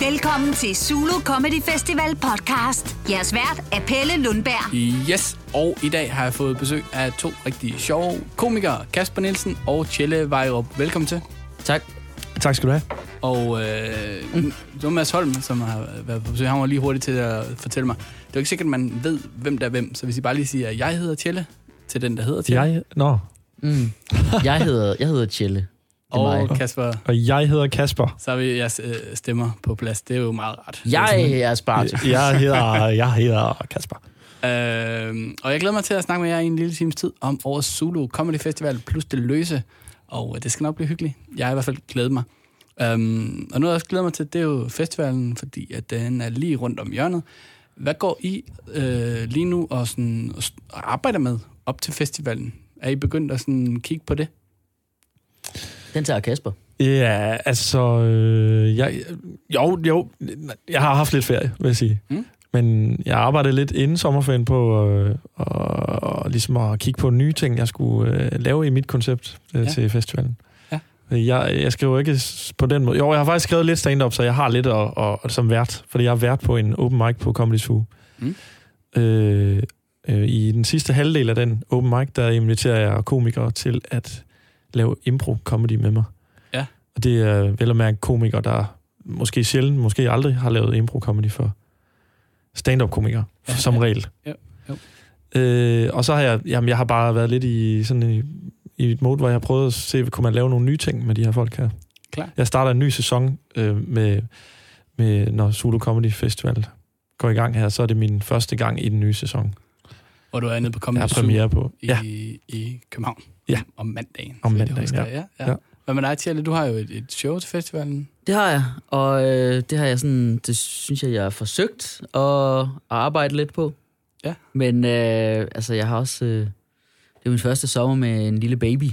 Velkommen til Zulu Comedy Festival podcast. Jeres vært er Pelle Lundberg. Yes, og i dag har jeg fået besøg af to rigtig sjove komikere, Kasper Nielsen og Tjelle Vejrup. Velkommen til. Tak. Tak skal du have. Og øh, mm. det var Mads Holm, som har været på besøg. Han var lige hurtigt til at fortælle mig. Det er jo ikke sikkert, at man ved, hvem der er hvem. Så hvis I bare lige siger, at jeg hedder Tjelle, til den, der hedder Tjelle. Jeg, nå, Mm. Jeg hedder, jeg hedder Tjelle. Og mig. Kasper, og jeg hedder Kasper. så har vi jeres øh, stemmer på plads. Det er jo meget rart. Jeg er Spart. Jeg hedder, jeg hedder Kasper. Øh, og jeg glæder mig til at snakke med jer i en lille times tid om årets Zulu Comedy Festival plus det løse. Og øh, det skal nok blive hyggeligt. Jeg har i hvert fald glædet mig. Um, og noget, jeg også glæder mig til, det er jo festivalen, fordi at den er lige rundt om hjørnet. Hvad går I øh, lige nu og, sådan, og arbejder med op til festivalen? Er I begyndt at sådan, kigge på det? Den tager Kasper. Ja, altså... Øh, jeg, jo, jo, jeg har haft lidt ferie, vil jeg sige. Mm. Men jeg arbejdede lidt inden sommerferien på øh, og, og ligesom at kigge på nye ting, jeg skulle øh, lave i mit koncept øh, Ja. til festivalen. Ja. Jeg, jeg skriver ikke på den måde. Jo, jeg har faktisk skrevet lidt stand-up, så jeg har lidt at, at, at, som vært. Fordi jeg har været på en open mic på Comedy Zoo. Mm. Øh, øh, I den sidste halvdel af den open mic, der inviterer jeg komikere til at lave impro-comedy med mig. Ja. Og det er vel at mærke komikere, der måske sjældent, måske aldrig har lavet impro-comedy for stand-up-komikere, Ja, ja, som ja. regel. Jo, jo. Øh, og så har jeg, jamen, jeg har bare været lidt i sådan i, i et mode, hvor jeg har prøvet at se, kunne man lave nogle nye ting med de her folk her. Klar. Jeg starter en ny sæson øh, med, med, når Zulu Comedy Festival går i gang her, så er det min første gang i den nye sæson. Hvor du er nede på Jeg Comedy har Zoo premiere på. i, Ja, i København Ja. om mandagen. Om jeg mandagen, ja. ja. ja. Ja. Hvad med dig, Tjelle? Du har jo et, et show til festivalen. Det har jeg, og øh, det har jeg sådan, det synes jeg, jeg har forsøgt at, at arbejde lidt på. Ja. Men øh, altså, jeg har også, øh, det er min første sommer med en lille baby.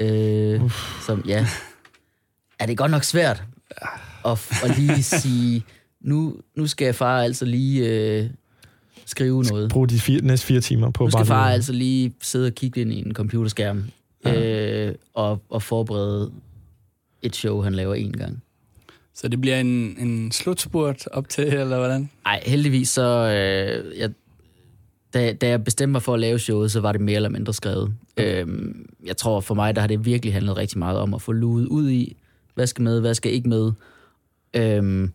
Øh, som, ja, er det godt nok svært at, at lige sige, nu, nu skal far altså lige øh, skrive noget. brug de fire, næste fire timer på Nu skal bare far altså lige sidde og kigge ind i en computerskærm øh, og, og forberede et show, han laver en gang. Så det bliver en, en slutspurt op til, eller hvordan? Ej, heldigvis så... Øh, jeg, da, da jeg bestemte mig for at lave showet, så var det mere eller mindre skrevet. Øhm, jeg tror for mig, der har det virkelig handlet rigtig meget om at få luet ud i, hvad skal med, hvad skal ikke med. Øhm,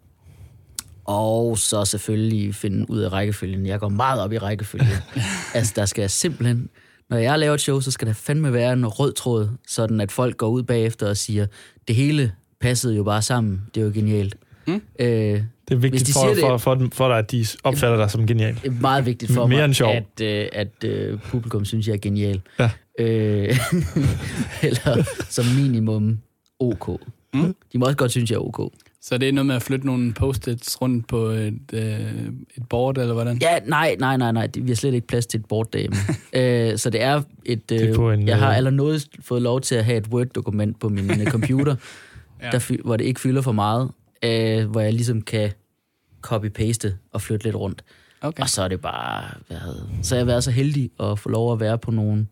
og så selvfølgelig finde ud af rækkefølgen. Jeg går meget op i rækkefølgen. altså, der skal simpelthen... Når jeg laver et show, så skal der fandme være en rød tråd, sådan at folk går ud bagefter og siger, det hele passede jo bare sammen. Det er jo genialt. Mm. Øh, Det er vigtigt de for, det- for, for, for, dig, at de opfatter dig som genial. det er meget vigtigt for Mere mig, end sjov. at, øh, at øh, publikum synes, jeg er genial. Ja. Øh, eller som minimum OK. Mm. De må også godt synes, jeg er OK. Så det er noget med at flytte nogle post-its rundt på et, øh, et board, eller hvordan? Ja, nej, nej, nej, nej. det- Vi har slet ikke plads til et board derhjemme. øh, så det er et... Øh, Det er på en, jeg har øh, allerede fået lov til at have et Word-dokument på min øh, computer, Ja. der, fy- hvor det ikke fylder for meget, øh, hvor jeg ligesom kan copy-paste og flytte lidt rundt. Okay. Og så er det bare været... Så har jeg været så heldig at få lov at være på nogle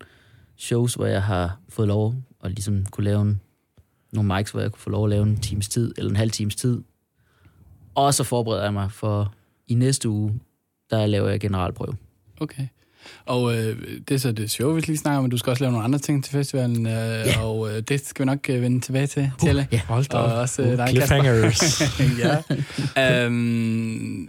shows, hvor jeg har fået lov at ligesom kunne lave en, nogle mics, hvor jeg kunne få lov at lave en times tid, eller en halv times tid. Og så forbereder jeg mig for i næste uge, der laver jeg generalprøve. okay. Og øh, det er så det show, vi lige snakker om, men du skal også lave nogle andre ting til festivalen, øh, Ja. og øh, det skal vi nok øh, vende tilbage til, Tjelle. ja. Hold da Og også øh, dig, Cliffhangers. ja. øhm,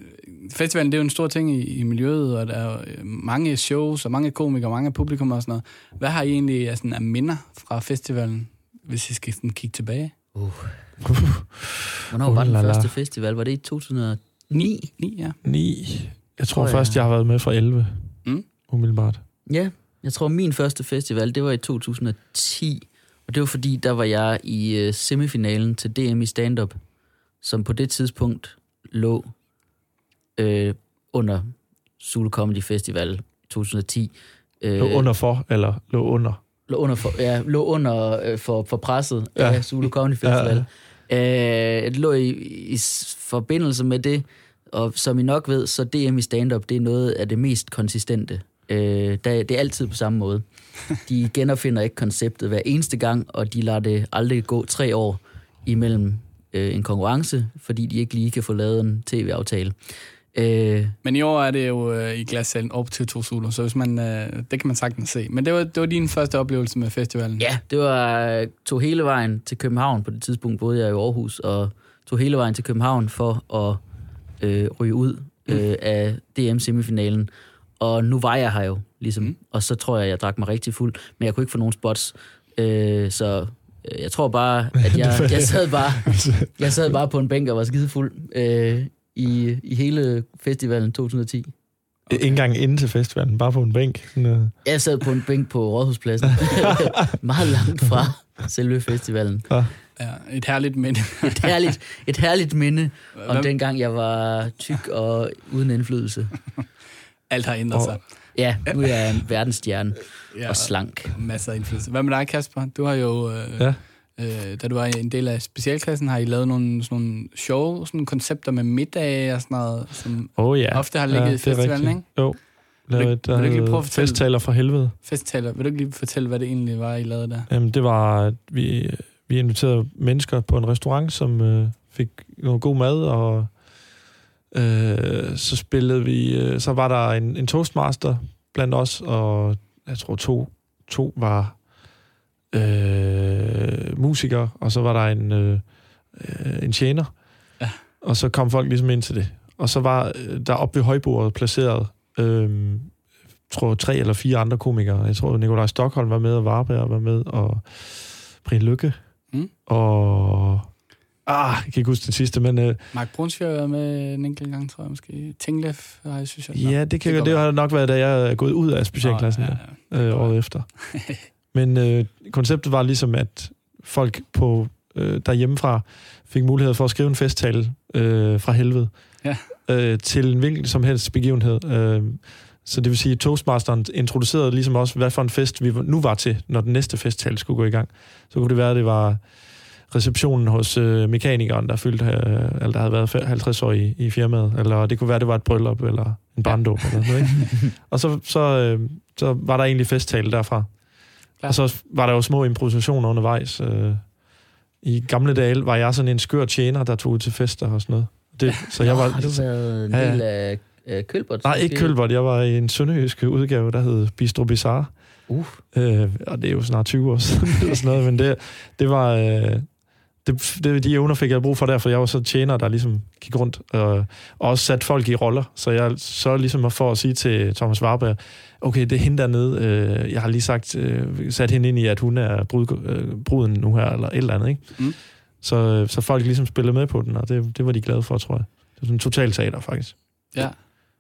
festivalen, det er jo en stor ting i, i miljøet, og der er øh, mange shows, og mange komikere, mange publikum og sådan noget. Hvad har I egentlig sådan, af minder fra festivalen, hvis I skal sådan, kigge tilbage? Uh. Hvornår var den Uh, la, la. første festival? Var det i 2009? 9, ja. 9. Jeg tror Tror jeg- først, jeg har været med fra 11. Mm. Umiddelbart. Ja, jeg tror min første festival, det var i 2010. Og det var fordi, der var jeg i uh, semifinalen til DM i stand-up, som på det tidspunkt lå øh, under Zulu Comedy Festival 2010. Øh, Lå under for, eller lå under? Lå under, for, ja, lå under øh, for, for presset ja. Ja. af Zulu Comedy Festival. Ja. Øh, det lå i, i forbindelse med det, og som I nok ved, så DM i stand-up, det er noget af det mest konsistente. Øh, der, det er altid på samme måde. De genopfinder ikke konceptet hver eneste gang, og de lader det aldrig gå tre år imellem øh, en konkurrence, fordi de ikke lige kan få lavet en tv-aftale. Øh, Men i år er det jo øh, i glassalen op til to Zulu, så hvis man, øh, det kan man sagtens se. Men det var, det var din første oplevelse med festivalen. ja, det var øh, tog hele vejen til København. På det tidspunkt boede jeg i Aarhus, og tog hele vejen til København for at øh, ryge ud øh, af DM-semifinalen. Og nu var jeg her jo, ligesom. Mm. Mm. Og så tror jeg, jeg drak mig rigtig fuld, men jeg kunne ikke få nogen spots. Øh, så øh, jeg tror bare, at jeg, jeg, sad bare, jeg sad bare på en bænk og var skidefuld øh, i, i hele festivalen 2010. Okay. Ikke engang inde til festivalen, bare på en bænk. Sådan, øh. Jeg sad på en bænk på Rådhuspladsen. Meget langt fra selve festivalen. Ja, et herligt minde. Et herligt, et herligt minde om Hvem- dengang, jeg var tyk og uden indflydelse. Alt har ændret Og- sig. Ja, nu er jeg en verdensstjerne Ja, og slank. masser af indflydelse. Hvad med dig, Kasper? Du har jo, øh, Ja. Øh, da du var en del af specialklassen, har I lavet nogle, sådan nogle show, sådan koncepter med middag og sådan noget, som Oh, ja. ofte har ligget i det er festivalen, ikke? Jo. Vil du- Lavet, vil du ikke lige prøve at fortælle- festtaler fra helvede. Festtaler. Vil du ikke lige fortælle, hvad det egentlig var, I lavede der? Jamen, det var, vi, vi inviterede mennesker på en restaurant, som øh, fik noget god mad, og øh, så spillede vi, øh, så var der en, en toastmaster blandt os, og jeg tror to, to var øh, musikere, og så var der en, øh, øh, en tjener, Ja. og så kom folk ligesom ind til det. Og så var øh, der oppe ved højbordet placeret, øh, tror tre eller fire andre komikere. Jeg tror, Nikolaj Stockholm var med, og Varberg var med, og Brian Lykke. Mm. Og... Ah, jeg kan ikke huske det sidste, men øh, Mark Brunsfjord har været med en enkelt gang, tror jeg måske. Tinglef har jeg synes, jeg. ja, det, kan, det det, har nok været, da jeg er gået ud af specialklassen Nå, ja, ja, ja, øh, året efter. Men øh, konceptet var ligesom, at folk på øh, derhjemmefra fik mulighed for at skrive en festtale øh, fra helvede Ja. øh, til en hvilken som helst begivenhed. Øh, så det vil sige, at Toastmasteren introducerede ligesom også, hvad for en fest vi nu var til, når den næste festtale skulle gå i gang. Så kunne det være, at det var receptionen hos øh, mekanikeren, der fyldte, øh, eller der havde været fe- 50 år i, i firmaet, eller det kunne være, det var et bryllup, eller en barndåb, eller noget, ikke? Og så, så, øh, så var der egentlig festtale derfra. Klar. Og så var der jo små improvisationer undervejs. Øh, I gamle dage var jeg sådan en skør tjener, der tog ud til fester og sådan noget. Det, så jeg var, du været en Ja, ja. del af øh, Kølbert? nej, ikke Kølbert. Jeg var i en sønderjysk udgave, der hed Bistro Bizarre. Uh, Øh, og det er jo snart 20 år siden, eller sådan noget, men det, det var... Øh, det, det, de evner fik jeg brug for der, for jeg var så tjener, der ligesom gik rundt og, og også satte folk i roller. Så jeg så ligesom for at sige til Thomas Warberg, okay, det er hende dernede, øh, jeg har lige sagt, øh, sat hende ind i, at hun er brud, øh, bruden nu her, eller et eller andet, ikke? Mm. Så, så folk ligesom spillede med på den, og det, det var de glade for, tror jeg. Det var sådan en total teater, faktisk. Ja.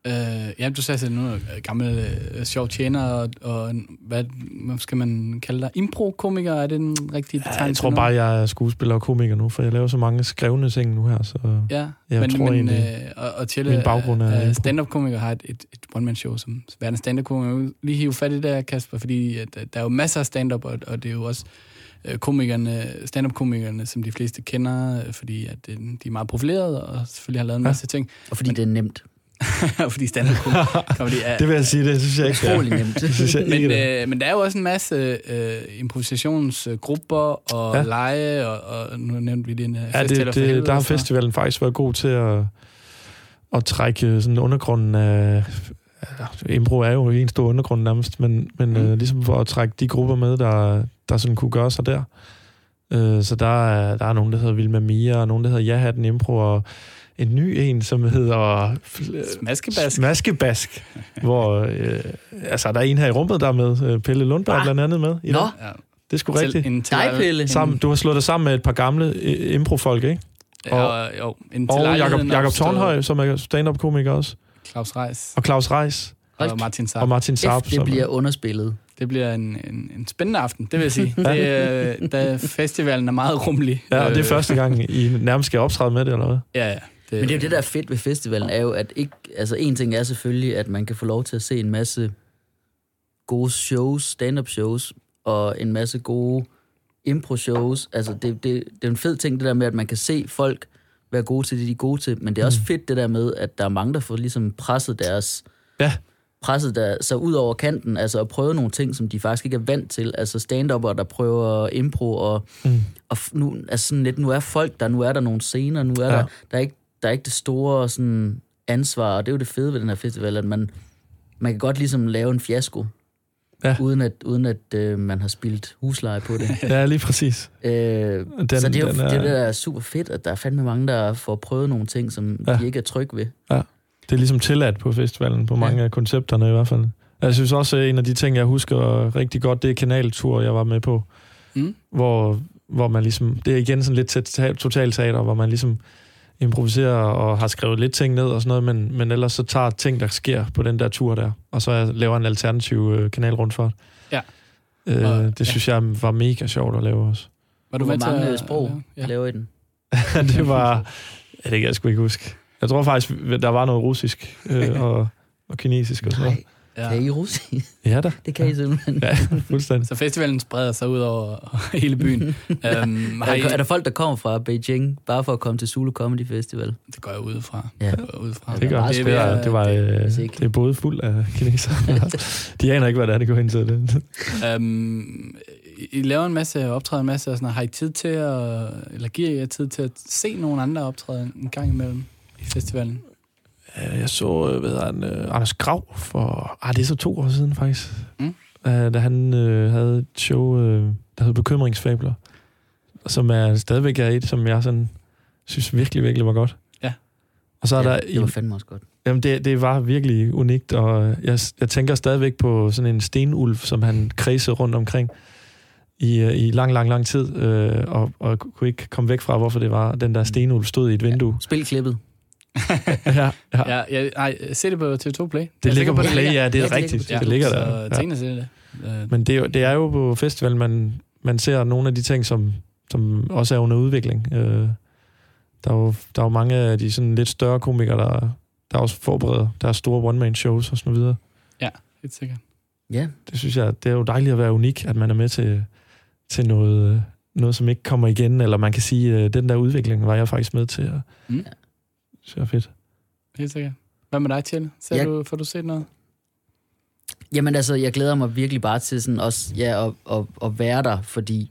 Øh, ja, du sagde selv nu, øh, gamle øh, sjov tjener, og, og hvad, hvad skal man kalde dig? Impro-komiker, er det den rigtige betegnelse? Ja, jeg tror nu? bare, jeg er skuespiller og komiker nu, for jeg laver så mange skrevne ting nu her, så Ja, jeg men, tror men, egentlig, øh, og, og Tjelle min baggrund er impro. stand-up-komiker, har et, et, et one-man-show som verdens stand-up-komiker. Lige hive fat i det der, Kasper, fordi at, der er jo masser af stand-up, og, og det er jo også øh, komikerne, stand-up-komikerne, som de fleste kender, øh, fordi at øh, de er meget profilerede, og selvfølgelig har lavet en Ja. masse ting. og fordi det er nemt. fordi stand-up-komikere er, det vil jeg sige, det synes jeg ikke. er. Utrolig nemt. Det synes jeg Men, det øh, men der er jo også en masse øh, improvisationsgrupper og Ja. lege, og, og nu nævnte vi det en øh, Ja, festival det, helvede det, der har festivalen faktisk været god til at, at trække sådan undergrunden af... ja, Impro er jo en stor undergrund nærmest, men, men Mm. mm. øh, ligesom for at trække de grupper med, der, der sådan kunne gøre sig der. Øh, så der er, der er nogen, der hedder Vilma Mia, og nogen, der hedder Ja Hatten Impro, og en ny en, som hedder... Smaskebask. Maskebask. hvor, øh, altså, der er en her i rummet, der er med. Øh, Pelle Lundberg Hva? blandt andet med. I Nå, dag. Ja. Det er sgu Til- rigtigt. En til, Dig, Pelle. en- Sammen, du har slået dig sammen med et par gamle øh, improfolk, ikke? Ja, jo, en til Og Jakob, lejligheden Jakob opstået Tornhøj, som er stand-up-komiker også. Claus Reis Og Claus Reis. Hold og Martin Saab. Og Martin Saab. F, det bliver underspillet. Det bliver en, en, en spændende aften, det vil jeg sige. det, er, da festivalen er meget rummelig. Ja, og det er Øh, første gang, I nærmest skal optræde med det, eller hvad? Ja, ja. Det, Men det er jo det, der er fedt ved festivalen, er jo, at ikke, altså en ting er selvfølgelig, at man kan få lov til at se en masse gode shows, stand-up shows, og en masse gode impro-shows. Altså, det, det, det er en fed ting, det der med, at man kan se folk være gode til det, de er gode til, men det er også fedt det der med, at der er mange, der får ligesom presset deres, Ja. presset der, sig ud over kanten, altså at prøve nogle ting, som de faktisk ikke er vant til. Altså stand der prøver impro, og, mm. og nu, altså sådan lidt, nu er folk der, nu er der nogle scener, nu er ja. der, der, er ikke, der er ikke det store sådan, ansvar, og det er jo det fede ved den her festival, at man, man kan godt ligesom lave en fiasko, Ja. uden at, uden at øh, man har spildt husleje på det. Ja, lige præcis. Øh, Den- så det er jo den det, er- det der er super fedt, at der er fandme mange, der får prøvet nogle ting, som Ja. ja. de ikke er trygge ved. Det er ligesom tilladt på festivalen, på mange af koncepterne i hvert fald. Jeg synes også, at en af de ting, jeg husker rigtig godt, det er kanaltur, jeg var med på. Mm. Hvor, hvor man ligesom, det er igen sådan lidt til totalteater, hvor man ligesom improviserer og har skrevet lidt ting ned og sådan noget, men, men ellers så tager ting, der sker på den der tur der, og så laver en alternativ øh, kanalrundfart. Ja. Øh, Og- det synes jeg var mega sjovt at lave også. Var du Hvor med til mange at- sprog Ja. ja. laver I den? det var... Ja, det kan jeg sgu ikke huske. Jeg tror faktisk, der var noget russisk øh, og, og kinesisk og sådan noget. Nej, Ja. kan I russisk? Ja da. Det kan I simpelthen. Ja, fuldstændig. Så festivalen spreder sig ud over hele byen. øhm, har I, Er, er der folk, der kommer fra Beijing, bare for at komme til Zulu Comedy Festival? det går jeg ud fra. Ja. Det går jeg ud fra. Det gør meget det, det, var, det, var, øh, det er både fuld af kinesere. De aner ikke, hvad det er, det går ind til. Det. Øhm, I laver en masse, optræder en masse, og sådan, noget. har I tid til at, eller giver I jer tid til at se nogle andre optræde en gang imellem i festivalen? Øh, Jeg så, øh, hvad hedder han, øh, Anders Grav for, ah, det er så to år siden faktisk, Mm. da han øh, havde et show, øh, der hed Bekymringsfabler, som er stadigvæk er et, som jeg sådan, synes virkelig, virkelig var godt. Ja. Og så er ja, der det var fandme også godt. Jamen, det, det var virkelig unikt, og jeg, jeg tænker stadigvæk på sådan en stenulv, som han kredsede rundt omkring i, i lang, lang, lang tid, øh, og, og kunne ikke komme væk fra, hvorfor det var, den der stenulv stod i et vindue. Spil klippet. Ja, ja. Ja, ja, nej, se det på TV2 Play. Er Det ligger på det Play, ligger. ja, det er Ja, det ligger rigtigt. Det ligger så der. Ja. tænk at se det. Øh, Men det er, jo, det er jo på festival, man, man ser nogle af de ting, som, som også er under udvikling. Øh, der, er jo, der er jo mange af de sådan lidt større komikere, der, der også forbereder deres store one-man-shows og sådan videre. helt sikkert. Ja, det synes jeg, det er jo dejligt at være unik, at man er med til, til noget, øh, noget, som ikke kommer igen, eller man kan sige, at den der udvikling var jeg faktisk med til. Mm. Det synes jeg er fedt. Helt sikkert. Hvad med dig, Tjelle? Ser Jeg- du, får du set noget? Jamen altså, jeg glæder mig virkelig bare til sådan også, ja, at, at, at være der, fordi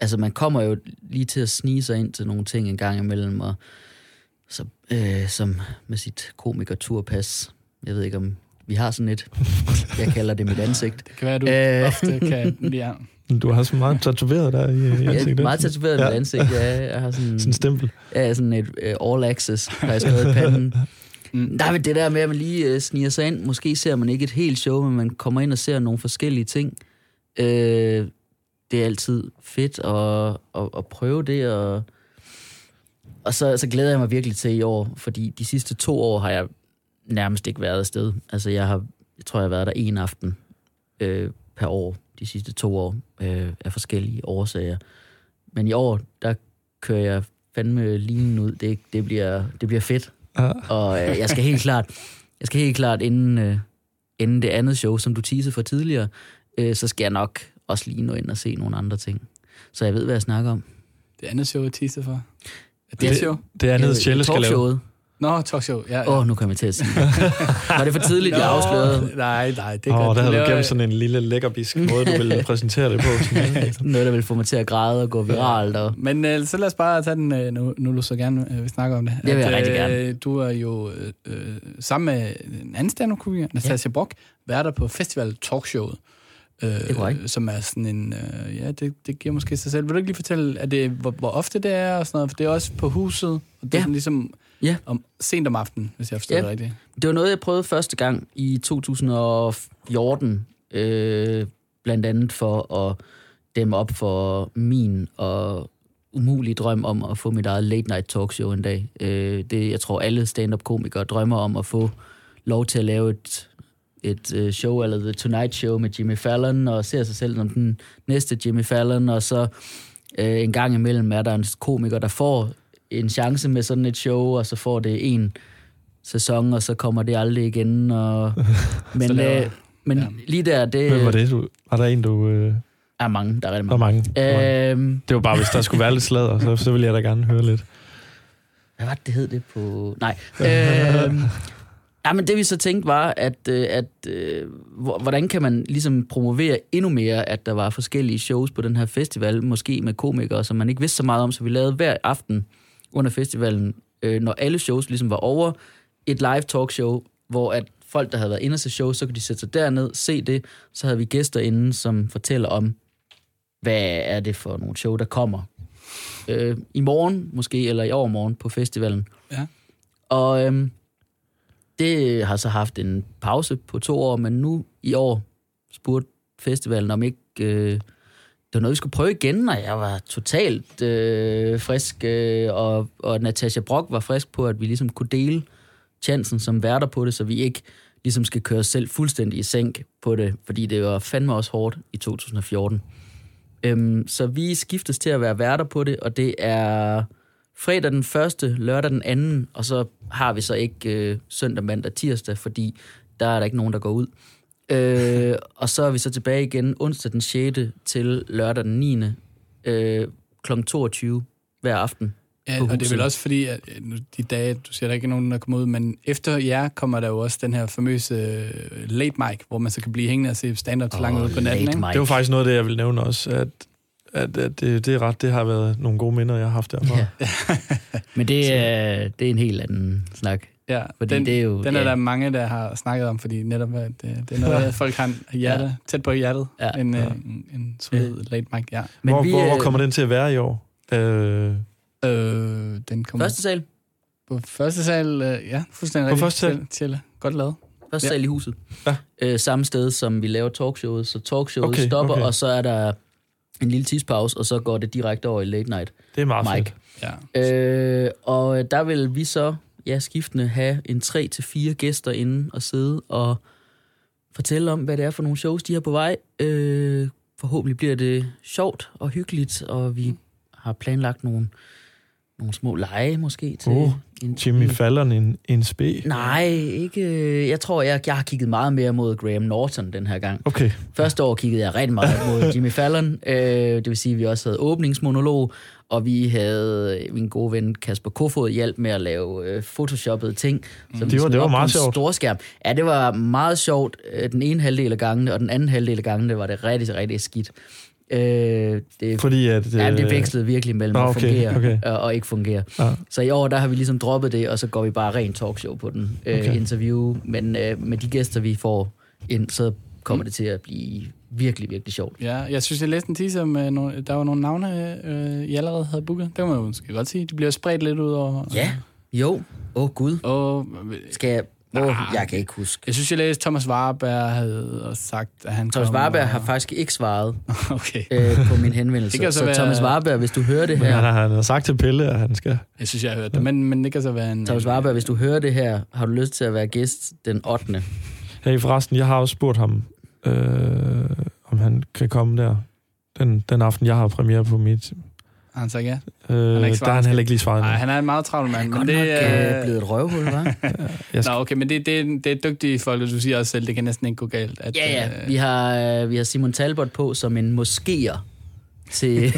altså, man kommer jo lige til at snige sig ind til nogle ting en gang imellem, og så, øh, som med sit komikerturpas, jeg ved ikke om vi har sådan et, jeg kalder det mit ansigt. Det kan være, at du Øh. ofte kan... Ja. Du har så meget tatoveret der i, i ansigtet. er meget tatoveret Ja. ja. ansigt, ja, jeg har sådan, Sådan en stempel. ja, sådan et uh, all access, har jeg skrevet i panden. Mm. Der er vel det der med, at man lige uh, sniger sig ind. Måske ser man ikke et helt show, men man kommer ind og ser nogle forskellige ting. Uh, det er altid fedt at, at, at prøve det, og, og så, så glæder jeg mig virkelig til i år, fordi de sidste to år har jeg nærmest ikke været afsted. Altså jeg har, jeg tror, jeg har været der en aften øh, per år de sidste to år øh, af forskellige årsager. Men i år, der kører jeg fandme linen ud. Det, det, bliver, det bliver fedt. Ja. Og øh, jeg skal helt klart, jeg skal helt klart inden, øh, inden det andet show, som du teasede for tidligere, øh, så skal jeg nok også lige nå ind og se nogle andre ting. Så jeg ved, hvad jeg snakker om. Det andet show, jeg teaser for. Er det, Det- det show? Det er andet, Tjelle skal lave. Nå, talkshow. Ja, ja. Åh, oh, nu kommer jeg til at sige det. Var det for tidligt, jeg afslørede? Nej, nej, det er Åh, godt. oh, der havde du gemt sådan en lille lækkerbisk måde, du ville præsentere det på. Sådan. Noget, der vil få mig til at græde og gå viralt. Og... Men øh, så lad os bare tage den, øh, nu, nu er du så gerne øh, vil snakke om det. Det vil jeg rigtig øh, gerne. Du er jo øh, øh, sammen med en anden stand komiker Natasha ja. Brock, værter på Festival Talkshowet. Øh, Det er. Som er sådan en, øh, ja, det, det giver måske sig selv. Vil du ikke lige fortælle, er det, hvor, hvor ofte det er og sådan noget? For det er også på huset, og det er Ja. sådan ligesom Ja. om, sent om aftenen, hvis jeg forstår Ja. det rigtigt. Det var noget, jeg prøvede første gang i 2014, øh, blandt andet for at dæmme op for min og umulige drøm om at få mit eget late night talkshow en dag. Øh, det, jeg tror, alle stand-up komikere drømmer om at få lov til at lave et, et øh, show, eller The Tonight Show med Jimmy Fallon, og ser sig selv som den næste Jimmy Fallon, og så øh, en gang imellem er der en komiker, der får en chance med sådan et show, og så får det en sæson, og så kommer det aldrig igen. Og, men Så laver- øh, men ja. lige der, det Hvem var det? Du, var der en, du... Øh, er mange. Der er rigtig mange. Der mange. Øhm, Det var bare, hvis der skulle være lidt sladder, så, så ville jeg da gerne høre lidt. hvad var det, det hed det på... Nej. Øhm, Ja, men det vi så tænkte var, at, øh, at øh, hvor- hvordan kan man ligesom promovere endnu mere, at der var forskellige shows på den her festival, måske med komikere, som man ikke vidste så meget om, så vi lavede hver aften under festivalen, øh, når alle shows ligesom var over, et live talkshow, hvor at folk, der havde været inde til show, så kunne de sætte sig derned, se det, så havde vi gæster inde, som fortæller om, hvad er det for nogle show, der kommer øh, i morgen måske, eller i overmorgen på festivalen. Ja. Og øhm, det har så haft en pause på to år, men nu i år spurgte festivalen om ikke... Øh, det var noget, vi skulle prøve igen, og jeg var totalt øh, frisk, øh, og, og Natasha Brock var frisk på, at vi ligesom kunne dele chancen som værter på det, så vi ikke ligesom skal køre os selv fuldstændig i sænk på det, fordi det var fandme også hårdt i 2014. Øhm, så vi skiftes til at være værter på det, og det er fredag den første, lørdag den anden, og så har vi så ikke øh, søndag, mandag, tirsdag, fordi der er der ikke nogen, der går ud. Øh, og så er vi så tilbage igen onsdag den 6. til lørdag den 9. Øh, kl. 22 hver aften. Ja, og det er vel også fordi, at øh, de dage, du siger, der ikke er nogen, der kommer ud, men efter jer kommer der jo også den her famøse øh, late mic, hvor man så kan blive hængende og se stand-up til langt Åh, ud på natten, ikke? Det var faktisk noget af det, jeg vil nævne også, at, at, at det, det er ret, det har været nogle gode minder, jeg har haft derfra. Ja. Men det er, det er en helt anden snak. Ja, Fordi den, det er jo... den er ja. der mange, der har snakket om, fordi netop at det, det er noget, folk har hjerte, Ja. ja. tæt på hjertet, Ja. ja. en, Ja. ja. en, en solid late mic, ja. Men hvor, vi, hvor, hvor øh, kommer den til at være i år? Øh, Øh, den kommer Første sal. på første sal, øh, ja, fuldstændig På rigtigt. første sal? Tjelle. Godt lavet. Første Ja. sal i huset. Ja. Øh, samme sted, som vi laver talkshowet. Så talkshowet Okay, stopper, okay. og så er der en lille tidspause, og så går det direkte over i late night. det er meget Mike. fedt. Ja. Øh, og der vil vi så, ja, skiftende have en 3 til fire gæster inde og sidde og fortælle om, hvad det er for nogle shows, de har på vej. Øh, forhåbentlig bliver det sjovt og hyggeligt, og vi har planlagt nogle, nogle små lege måske til Oh, en, Jimmy Fallon en, en spe. Nej, ikke. Jeg tror, jeg, jeg har kigget meget mere mod Graham Norton den her gang. Okay, Første år kiggede jeg rigtig meget mod Jimmy Fallon. Øh, det vil sige, at vi også havde åbningsmonolog, og vi havde min gode ven Kasper Kofod hjælp med at lave øh, photoshoppede ting. Som Det var- det var meget sjovt. Storskærm. Ja, det var meget sjovt. Øh, Den ene halvdel af gangene, og den anden halvdel af gangene var det rigtig, rigtig skidt. Øh, det, fordi at... Ja, det øh, vekslede virkelig mellem Nå, at okay, fungere okay. Og, og ikke fungere. Ja. Så i år, der har vi ligesom droppet det, og så går vi bare rent talkshow på den øh, Okay. interview. Men øh, med de gæster, vi får ind, så kommer det til at blive virkelig, virkelig sjovt. Ja, jeg synes, jeg læste en teaser med, nogle, der var nogle navne, øh, I allerede havde booket. Det kan man jo måske godt sige. De bliver spredt lidt ud over... Ja, jo. Åh, oh, Gud. Og Skal jeg... Oh, jeg kan ikke huske. jeg synes, jeg læste, Thomas Warberg havde sagt, at han Thomas kom, Warberg og- har faktisk ikke svaret Okay. øh, på min henvendelse. Det kan så så være- Thomas Warberg, hvis du hører det Men han her... har, han har sagt til Pelle, at han skal... Jeg synes, jeg har hørt det, men, men det kan så være en... Thomas Warberg, hvis du hører det her, har du lyst til at være gæst den 8. Hey, forresten, jeg har også spurgt ham, øh, om han kan komme der. Den, den aften, jeg har premiere på mit... Har han sagt ja? Øh, ikke der har han heller ikke lige svaret. Nej, han er en meget travl mand. Godt Men det, nok øh, øh, blevet et røvhul, hva'? Jeg Nå, okay, men det, det, det er dygtige folk, og du siger også selv, det kan næsten ikke gå galt. At, Ja, ja. øh, Vi har, øh, vi har Simon Talbot på som en moskéer til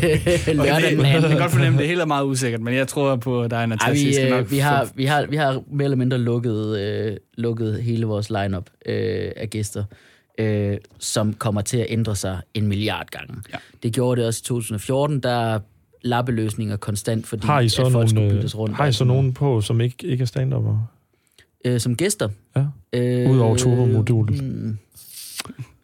lørdag det, den jeg kan godt fornemme, det hele er meget usikkert, men jeg tror på, er en Ej, vi, øh, vi, har, vi, har, vi har mere eller mindre lukket, øh, lukket hele vores lineup øh, af gæster, øh, som kommer til at ændre sig en milliard gange. Ja. Det gjorde det også i 2014, der er lappeløsninger konstant, fordi Har I at så, folk skulle nogle, byttes rundt. øh, har I så nogen på, som ikke, ikke er stand Øh, som gæster? Ja. Øh, Udover turbomodulet.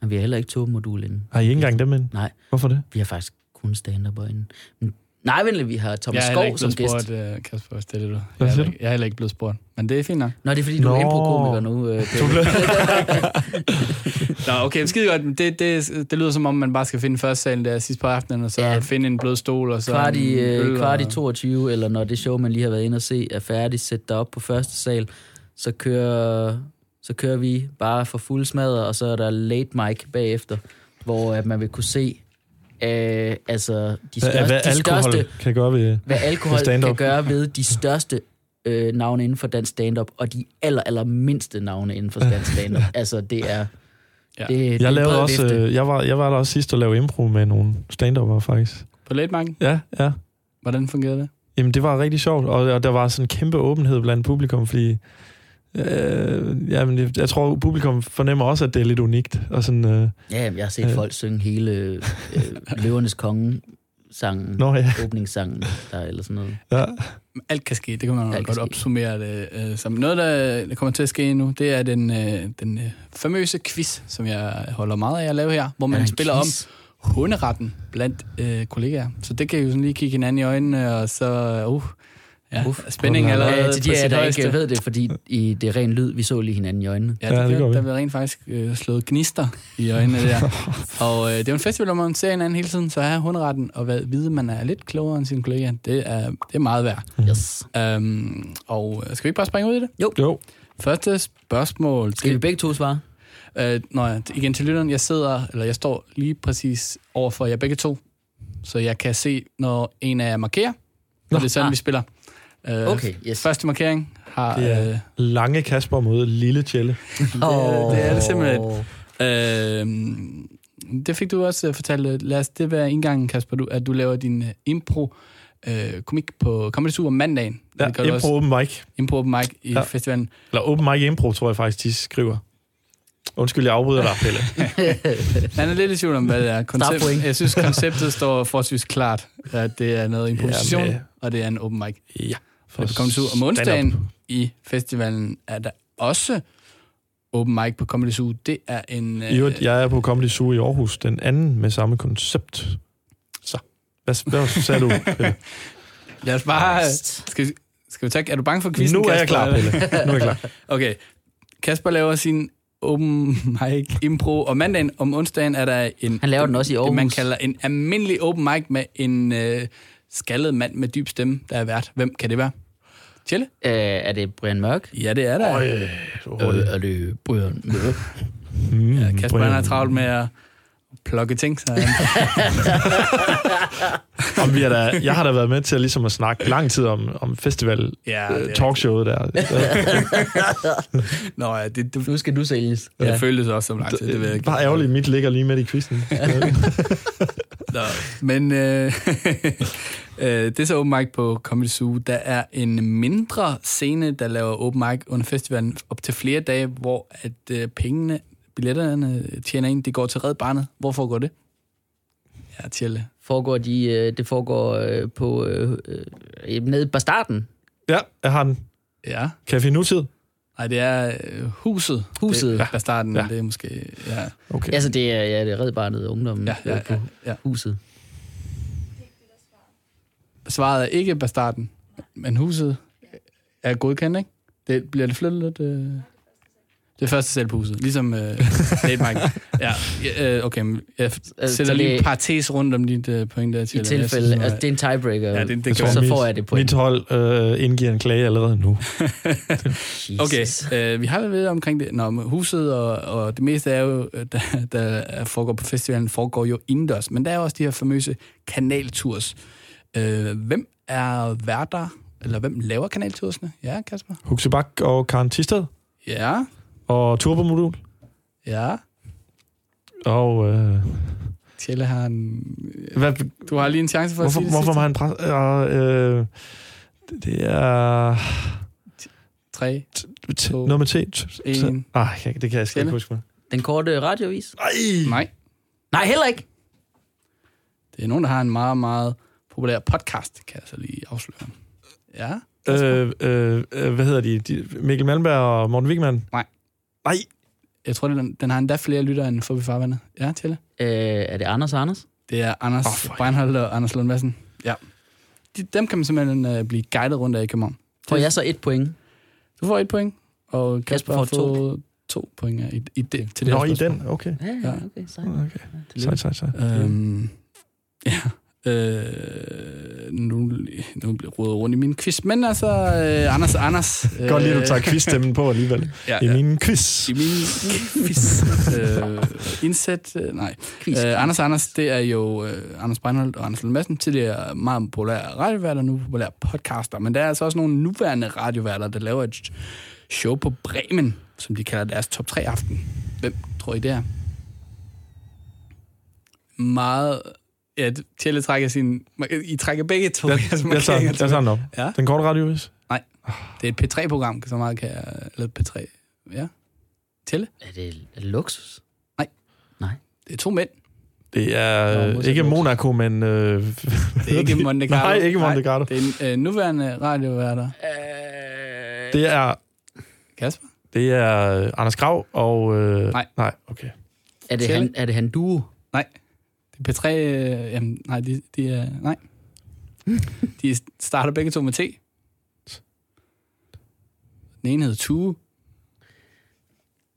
Men vi har heller ikke turbo-modul inde. Har I ikke engang dem ind? Nej. Hvorfor det? Vi har faktisk kun stand inde. Men, nej, venlig, vi har Thomas jeg er Skov som gæst. spurgt, uh, Kasper, hvis det er det, du. Jeg, er ikke- jeg er heller ikke blevet spurgt, men det er fint nok. Nå, det er fordi, du er Nå. impro-komiker nu. Øh. Nå, okay, skide godt. Det, det, det lyder som om, man bare skal finde første salen der sidst på aftenen, og så Ja. finde en blød stol, og så kvart i, en øh, øl kvart i og- 22, eller når det show, man lige har været inde og se, er færdigt, sæt dig op på første sal, så kører, så kører vi bare for fuld smadre, og så er der late mic bagefter, hvor at man vil kunne se øh, altså de Hvad, største, hvad de alkohol største kan gøre ved... hvad alkohol kan gøre ved de største øh, navne inden for dansk stand-up, og de aller, aller mindste navne inden for dansk stand-up. altså, det er... Ja. Det, det Jeg, en lavede også, vifte. øh, jeg, var, jeg var der også sidst og lavede impro med nogle stand faktisk. På late marken? Ja, ja. Hvordan fungerede det? Jamen, det var rigtig sjovt, og, og der var sådan en kæmpe åbenhed blandt publikum, fordi Øh, ja, men jeg, jeg tror, publikum fornemmer også, at det er lidt unikt. Og sådan, øh, Ja, jamen, jeg har set Øh. folk synge hele øh, Løvernes Konge sangen, Nå ja. åbningssangen, der eller sådan noget. ja. Alt kan ske, det kan man Alt Alt kan godt opsummere det øh, som. Noget, der, der kommer til at ske nu, det er den, øh, den øh, famøse quiz, som jeg holder meget af at lave her, hvor man en spiller quiz? om hunderetten blandt øh, kollegaer. Så det kan I jo sådan lige kigge hinanden i øjnene, og så... Uh, ja, Uf. spænding er allerede Ja, til de af der højeste. ikke ved det, fordi i det er ren lyd, vi så lige hinanden i øjnene. Ja, Ja, det, det ja, gør vi. der bliver rent faktisk øh, slået gnister i øjnene der. og øh, det er jo en festival, hvor man ser hinanden hele tiden, så her hunderetten og hvad, vide, man er lidt klogere end sine kollegaer, det er, det er meget værd. Yes. Um, og øh, skal vi ikke bare springe ud i det? Jo. Første spørgsmål. Skal vi begge to svare? Øh, når jeg, igen til lytteren, jeg sidder, eller jeg står lige præcis overfor jer begge to, så jeg kan se, når en af jer markerer, Nå, og det er sådan, ah. vi spiller. Øh, Okay, yes. Første markering har... Det er Øh, lange Kasper mod lille Tjelle. det er det simpelthen. øh, det fik du også øh, fortalt. Lad os det være indgangen, Kasper, du, at du laver din øh, impro øh, komik på Comedy om mandagen. Ja, Det gør impro også. open mic. Impro open mic i Ja. festivalen. Eller open mic impro, tror jeg faktisk, de skriver. Undskyld, jeg afbryder dig, Pelle. Han er lidt i tvivl om, hvad det er. Koncept, jeg synes, konceptet står forholdsvis klart, at det er noget improvisation, Jamen, øh, og det er en open mic. Ja. For på Comedy Zoo. Om onsdagen i festivalen er der også open mic på Comedy Zoo. Det er en... I øvrigt, jeg er på Comedy Zoo i Aarhus, den anden med samme koncept. Så, hvad, hvad sagde du, Pelle? lad os bare... Skal, vi- skal vi tage... Er du bange for quizzen, nu er jeg Kasper, klar? Pelle. Nu er jeg klar. Okay. Kasper laver sin open mic impro, og mandagen om onsdagen er der en... Han laver den også i Det, man Aarhus. kalder en almindelig open mic med en øh, skaldet mand med dyb stemme, der er vært. Hvem kan det være? Tjelle? Øh, er det Brian Mørk? Ja, det er der. Øj, du er er det Brian Mørk? Mm, Ja, Kasper Brian. har travlt med at plukke ting, så han, Om vi er da, jeg har da været med til at, ligesom at snakke lang tid om, om festival ja, øh, det, talkshowet der. Nå, ja, det, det, Nu skal du sælges. det føltes også som lang tid, det ved jeg ikke. Bare ærgerligt, mit ligger lige midt i quizzen. Nå, men øh, øh, det er så open mic på Comedy Zoo. Der er en mindre scene, der laver open mic under festivalen op til flere dage, hvor at øh, pengene, billetterne tjener ind, det går til Red Barnet. Hvorfor går det? Ja, Tjelle. Foregår de, øh, det foregår øh, på øh, øh, nede i Bastarden. ja, jeg har den. Ja. Kan jeg finde nutid? Nej, det er øh, huset. Huset. Det er starten, Ja. ja. det er måske... Ja, Okay. Altså, det er, ja, det er Red Barnet Ungdommen ja, ja, øh, på ja, ja. huset. Svaret er ikke Bastarden, men huset er godkendt, ikke? Det, bliver det flyttet lidt? Øh... Det er første selv på huset, ligesom øh, Late Mike. Ja, øh, okay, men jeg Altså, sætter lige en parentes rundt om dit øh, point der I til. Jeg tilfælde, synes, altså, det er en tiebreaker. Ja, det, det Jeg tror, så mit- får jeg det point. Mit hold øh, indgiver en klage allerede nu. Okay, øh, vi har været ved omkring det. Nå, huset og, og det meste er jo, øh, der, der foregår på festivalen, foregår jo indendørs. Men der er også de her famøse kanaltours. Øh, hvem er værter, eller hvem laver kanaltursene? Ja, Kasper? Huxi Bak og Karen Tisted Ja, og Turbomodul. ja. Og øh, Tjelle har en... hvad, Du har lige en chance for hvorfor, at sige det hvorfor sidste. må han pres... Øh, øh, det er... Tre, T- To, noget med T. T- t- en. Ah, jeg- det kan jeg Stille. ikke huske. mig. Den korte radiovis? Ej! nej. Nej, heller ikke. Det er nogen, der har en meget, meget populær podcast, kan jeg så lige afsløre. Ja, Øh, øh, øh, hvad hedder de? de? Mikkel Malmberg og Morten Wigman? Nej. Nej. jeg tror, den, den har endda flere lyttere end Forbi Farvandet. Ja, Tjelle? Øh, er det Anders og Anders? Det er Anders oh, Breinholt og Anders Lund Madsen. Ja. De, dem kan man simpelthen uh, blive guidet rundt af i København. Får jeg så et point? Du får et point, og Kasper, Kasper får to, to point i, i det, til det Nå, her i den. Okay. Ja, okay, sejt. okay. Tillykke. Sej, sej, sej. Øhm, ja. Øh, nu, nu bliver jeg rodet rundt i min quiz. Men altså, øh, Anders, Anders... Øh, Godt lige, at du tager quizstemmen på alligevel. ja, I ja. min quiz. I min quiz. øh, indsæt... Øh, nej. Quiz. Øh, Anders Anders, det er jo øh, Anders Breinholt og Anders Lund Madsen, tidligere meget populære radioværter, nu populære podcaster. Men der er altså også nogle nuværende radioværter, der laver et show på Bremen, som de kalder deres top 3 aften. Hvem tror I det er? Meget... Ja, Tjelle trækker sin... I trækker begge to. Jeg, jeres jeg, tager, markeringer jeg tager den op. Ja. Den korte radiovis? Nej. Det er et P3-program, så meget kan jeg... Eller P3... Ja. Tælle. Er det, er det luksus? Det er to mænd. Det er Nå, øh, ikke luksus. Monaco, men... Øh, Det er ikke Monte Carlo. Nej, ikke Monte Carlo. Nej, det er en øh, nuværende radioværter. Øh, Det er, Kasper? det er øh, Anders Grav og... Øh, Nej. Nej, okay. er, det han, er det han duo? Nej. P3... Øh, jamen, nej, de, de er... Nej. De starter begge to med T. Den ene hedder Tue.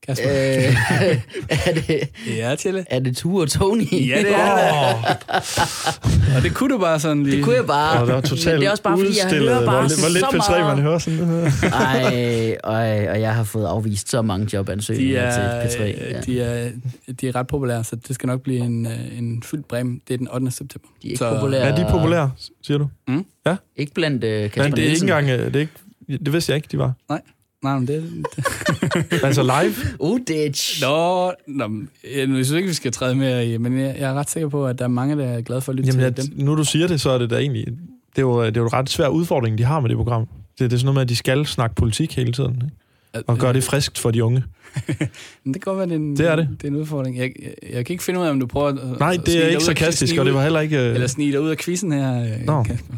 Kasper? Øh, er, det, Ja, Tjelle. er det Tue og Tony? Ja, det er det. Og det kunne du bare sådan lige... Det kunne jeg bare. Og det var totalt det er også bare, fordi jeg hører bare hvor, lidt- hvor lidt så P3 meget. man hører sådan noget. Ej, og, og jeg har fået afvist så mange De jobansøgninger er, til P3. Ja. de, er, de er ret populære, så det skal nok blive en, øh, en fyldt brem. Det er den 8. september. De er ikke så, populære. Er de populære, siger du? Ikke blandt uh, Kasper Men det er ikke engang... øh, Det, er ikke, det vidste jeg ikke, de var. Nej, men det, det. Altså live? Uditch. Nå, nå, men jeg synes ikke, vi skal træde mere i, men jeg, jeg er ret sikker på, at der er mange, der er glade for at lytte Jamen, til jeg, dem. nu du siger det, så er det da egentlig... Det er jo, det er jo en ret svær udfordring, de har med det program. Det, det er sådan noget med, at de skal snakke politik hele tiden. Ikke? Og gøre det friskt for de unge. Det kan godt være, det er en, Det er det. det er en udfordring. Jeg, jeg, jeg kan ikke finde ud af, om du prøver at... Nej, det er ikke sarkastisk, og det var heller ikke... øh, Eller snige dig ud af quizzen her, øh, Nå. Kasper.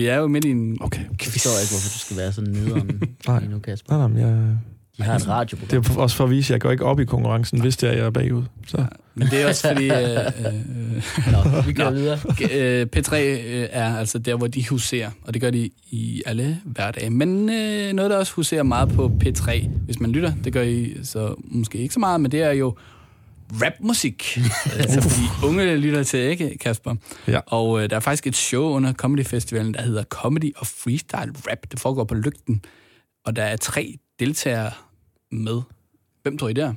Vi er jo midt i en Okay. Jeg forstår ikke, hvorfor du skal være sådan nederen Nej. lige nu, Kasper. Nej, nej, jeg, De har et radioprogram. det er også for at vise, at jeg går ikke op i konkurrencen, hvis det er, jeg er bagud. Så. Men det er også fordi... Øh, øh, Nå, vi går videre. øh, P3 øh, er altså der, hvor de huserer, og det gør de i alle hverdage. Men øh, noget, der også huserer meget på P3, hvis man lytter, det gør I så måske ikke så meget, men det er jo rapmusik, altså, fordi unge lytter til, ikke Kasper? Ja. Og øh, der er faktisk et show under Comedy Festivalen, der hedder Comedy og Freestyle Rap. Det foregår på Lygten, og der er tre deltagere med. Hvem tror I der?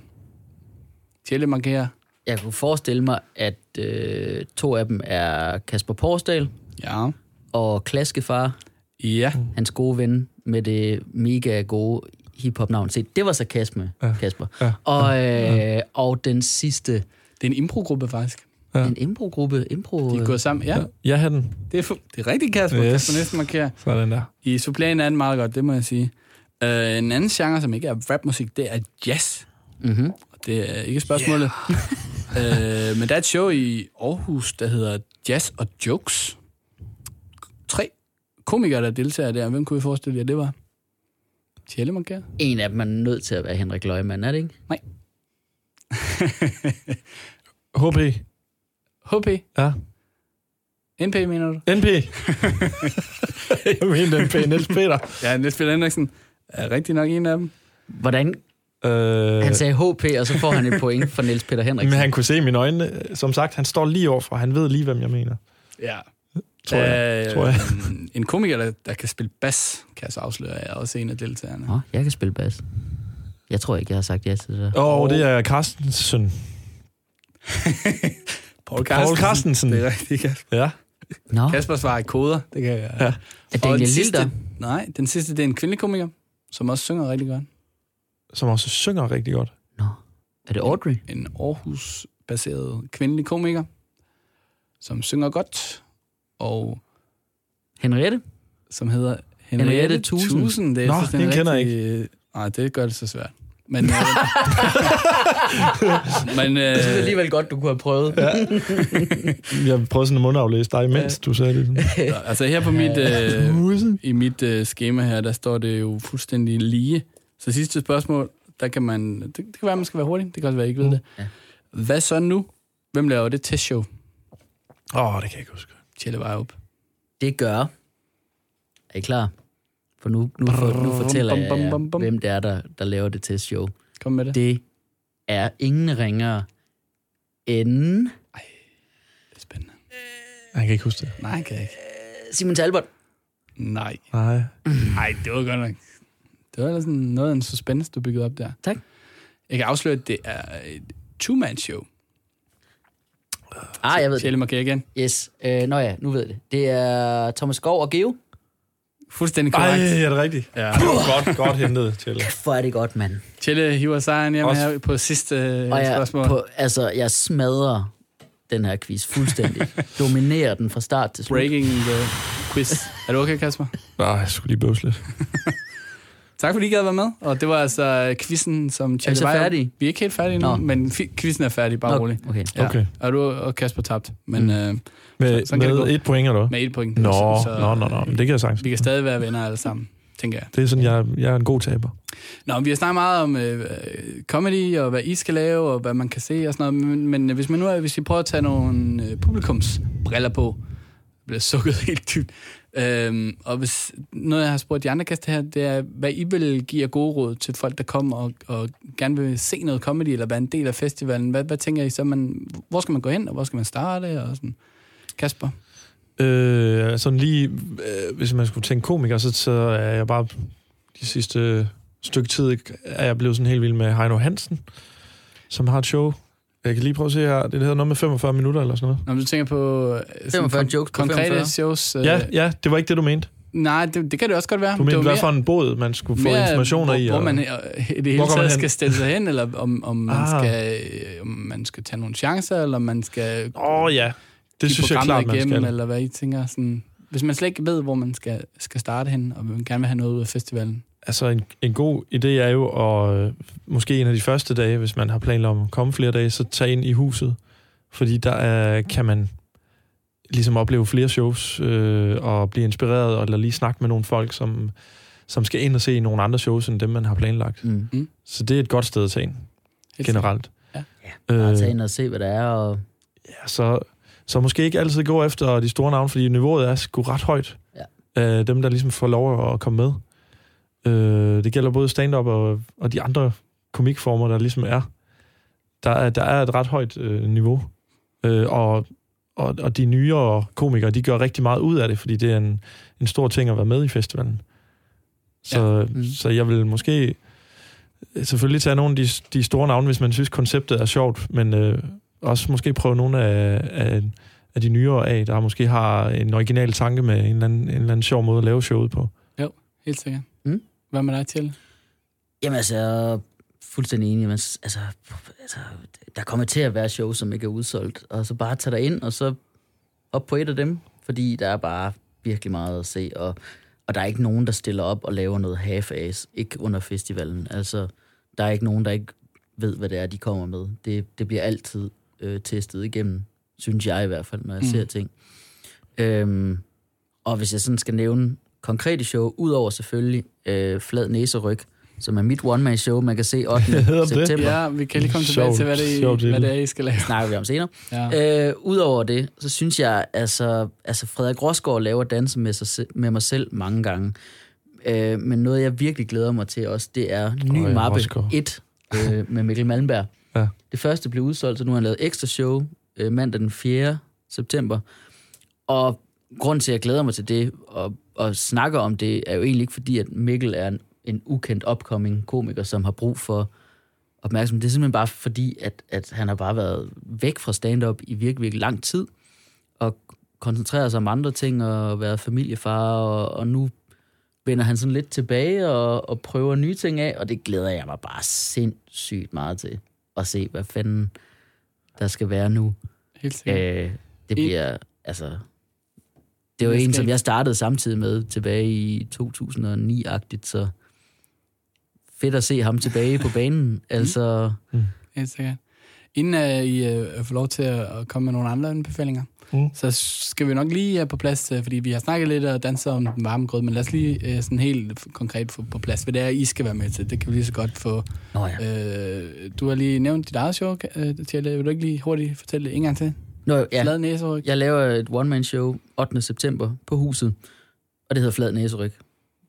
Tjelle markerer. Jeg kunne forestille mig, at øh, to af dem er Kasper Porsdal Ja. og Klaskefar, Ja. hans gode ven med det mega gode hiphop-navn. Se, det var sarkasme, Ja. Kasper. Ja. Og, øh, og den sidste, Det er en improgruppe, faktisk. Ja. en impro-gruppe. Impro, De er gået sammen. Ja, Jeg havde den. det er, det er rigtigt, Kasper. Yes. Kasper næsten markerer. Sådan der. I supplæen er den meget godt, det må jeg sige. Uh, en anden genre, som ikke er rapmusik, det er jazz. mm-hmm. Og det er ikke spørgsmålet. Yeah. uh, men der er et show i Aarhus, der hedder Jazz og Jokes. Tre komikere, der deltager der. Hvem kunne I forestille jer, det var? Tjelle markerer. En af dem er nødt til at være Henrik Løgman, er det ikke? HP. HP. Ja. NP, mener du? NP. jeg mener NP. Niels Peter. Ja, Niels Peter Henriksen er rigtig nok en af dem. Hvordan? Øh, Han sagde HP, og så får han et point for Niels Peter Henriksen. men han kunne se mine øjne. Som sagt, han står lige overfor. Han ved lige, hvem jeg mener. Ja. Tror jeg. Øh, Tror jeg. En, en komiker, der, der kan spille bas, kan jeg så afsløre, er også en af deltagerne. Nå, jeg kan spille bas. Jeg tror ikke, jeg har sagt ja til det. Åh, oh, det er Carstensen. Paul Paul Carstensen. Det er rigtigt, Kasper. Ja. Nå, Kasper svarer i koder. Det kan jeg. Ja. er Daniel den Lilder? sidste, nej, den sidste, det er en kvindelig komiker, som også synger rigtig godt. Som også synger rigtig godt. Nå, er det Audrey? En Aarhus-baseret kvindelig komiker, som synger godt, og Henriette? som hedder Henriette Henriette Thusen. Thusen. Det er Nå, fuldstændig hende kender jeg rigtig- Nej, det gør det så svært. Men, øh, men Jeg synes øh, alligevel godt, du kunne have prøvet. Ja. Jeg prøvede sådan at mundaflæse dig, mens du sagde det. Sådan. altså her på mit, øh, i mit øh, schema her, der står det jo fuldstændig lige. Så sidste spørgsmål, der kan man, det, det kan være, man skal være hurtig, det kan også være, I ikke ved det. Ja. Hvad så nu? Hvem laver det testshow? Åh, oh, det kan jeg ikke huske. Tjelle Vejrup. Det gør... Er I klar? For nu, nu, for, nu fortæller jeg Bum, bum, jer, bum, bum. hvem det er, der, der laver det testshow. Kom med det. Det er ingen ringere end Det er spændende. Jeg kan ikke huske det. Nej, kan jeg ikke. Simon Talbot. Nej. Nej. Nej, det var godt nok. Det var sådan noget af en suspense, du byggede op der. Tak. Jeg kan afsløre, at det er et two-man-show. Ah, jeg ved det. Tjelle markerer igen. Yes. Øh, nå ja, nu ved jeg det. Det er Thomas Skov og Geo. Fuldstændig Ej, korrekt. er det rigtigt? Ja. Det var godt, godt hentet til. Hvor er det godt, mand. Tjelle hiver sejren hjem her på sidste øh, Og jeg, spørgsmål. på, altså, jeg smadrer den her quiz fuldstændig. Dominerer den fra start til slut. Breaking the quiz. Er du okay, Kasper? Nej, jeg skulle lige bøvse lidt. Tak fordi I gad være med. Og det var altså quizzen, som Er vi så færdige? Vi er ikke helt færdige nu, Nå. men fi- quizzen er færdig, bare roligt. Okay. Ja. Okay. Og du og Kasper tabt, men Mm. øh, Med, sådan kan det gå. med et point, eller hvad? med et point. Nå, Så- nå, nå, nå, men det kan jeg sagtens. Vi kan stadig være venner alle sammen, tænker jeg. Det er sådan, jeg, jeg er en god taber. Nå, vi har snakket meget om øh, comedy, og hvad I skal lave, og hvad man kan se og sådan noget, men, men hvis man nu er, hvis vi prøver at tage nogle øh, publikumsbriller på, det bliver sukket helt dybt, øhm, og hvis noget, jeg har spurgt de andre gæster her, det er, hvad I vil give af gode råd til folk, der kommer og, og gerne vil se noget comedy, eller være en del af festivalen. Hvad, hvad tænker I så, man, hvor skal man gå hen, og hvor skal man starte, og sådan. Kasper? Øh, sådan lige, øh, hvis man skulle tænke komiker, så, så er jeg bare de sidste stykke tid, er jeg blevet sådan helt vild med Heino Hansen, som har et show. Jeg kan lige prøve at se her. Det hedder noget med 45 minutter eller sådan noget. Når du tænker på øh, sådan 45 kon- jokes på konkrete 45. shows. Øh, Ja, ja, det var ikke det, du mente. Nej, det, det kan det også godt være. Du mente, det hvad for en båd, man skulle få informationer hvor, i. Hvor og- man øh, i det hele Hvor går man taget hen? skal stille sig hen, eller om, om, man Ah. skal, øh, om man skal tage nogle chancer, eller om man skal Åh oh, ja, det synes jeg klart, man igennem, skal. eller hvad I tænker. Sådan, hvis man slet ikke ved, hvor man skal, skal starte hen, og man gerne vil have noget ud af festivalen. Altså, en, en god idé er jo at øh, måske en af de første dage, hvis man har planer om at komme flere dage, så tage ind i huset. Fordi der er, kan man ligesom opleve flere shows øh, og blive inspireret, og eller lige snakke med nogle folk, som, som skal ind og se nogle andre shows, end dem, man har planlagt. Mm. Så det er et godt sted at tage ind, Helt generelt. Ja. Bare Øh, tage ind og se, hvad der er, og ja, så, så måske ikke altid gå efter de store navne, fordi niveauet er sgu ret højt. Ja. Øh, dem, der ligesom får lov at komme med. Øh, det gælder både stand-up og, og de andre komikformer, der ligesom er. Der er, der er et ret højt øh, niveau. Øh, og, og, og de nyere komikere, de gør rigtig meget ud af det, fordi det er en, en stor ting at være med i festivalen. Så, ja. Mm. så jeg vil måske selvfølgelig tage nogle af de, de store navne, hvis man synes, konceptet er sjovt, men øh, også måske prøve nogle af, af, af de nyere af, der måske har en original tanke med en eller anden, en eller anden sjov måde at lave showet på. Helt sikkert. Hvad med dig til? Jamen altså, jeg er fuldstændig enig. Men, altså, altså, der kommer til at være shows, som ikke er udsolgt. Og så bare tage dig ind, og så op på et af dem. Fordi der er bare virkelig meget at se. Og, og der er ikke nogen, der stiller op og laver noget half-ass. Ikke under festivalen. Altså, der er ikke nogen, der ikke ved, hvad det er, de kommer med. Det, det bliver altid øh, testet igennem, synes jeg i hvert fald, når jeg mm. ser ting. Øhm, og hvis jeg sådan skal nævne konkrete show, udover selvfølgelig øh, Flad Næseryg, som er mit one-man-show, man kan se 8. Hedder det? september. Ja, vi kan lige komme tilbage til, hvad det, er, hvad det er, I skal lave. snakker vi om senere. Ja. Øh, Udover det, så synes jeg, altså, altså Frederik Rosgaard laver danse med, sig, med mig selv mange gange. Øh, men noget, jeg virkelig glæder mig til også, det er ny Øj, mappe Rosgaard. 1 øh, med Mikkel Malmberg. Ja. Det første blev udsolgt, så nu har han lavet ekstra show øh, mandag den 4. september. Og grund til, at jeg glæder mig til det og, og snakker om det, er jo egentlig ikke fordi, at Mikkel er en, en ukendt upcoming komiker, som har brug for opmærksomhed. Det er simpelthen bare fordi, at, at han har bare været væk fra stand-up i virkelig, virkelig lang tid, og koncentreret sig om andre ting, og været familiefar, og, og nu vender han sådan lidt tilbage og, og prøver nye ting af, og det glæder jeg mig bare sindssygt meget til at se, hvad fanden der skal være nu. Helt sikkert. Øh, det bliver, altså... Det var Det en, som jeg startede samtidig med tilbage i 2009-agtigt, så fedt at se ham tilbage på banen. Altså, Helt sikkert. Inden uh, I uh, får lov til at, komme med nogle andre anbefalinger, Mm. så skal vi nok lige have på plads, uh, fordi vi har snakket lidt og danset om den varme grød, men lad os lige uh, sådan helt konkret få på plads, hvad det er, I skal være med til. Det kan vi lige så godt få. nå ja. Uh, du har lige nævnt dit eget show, uh, Tjelle. Vil du ikke lige hurtigt fortælle det en gang til? Nå, Ja. Flad næseryg. Jeg laver et one-man-show 8. september på huset, og det hedder Flad Næseryg.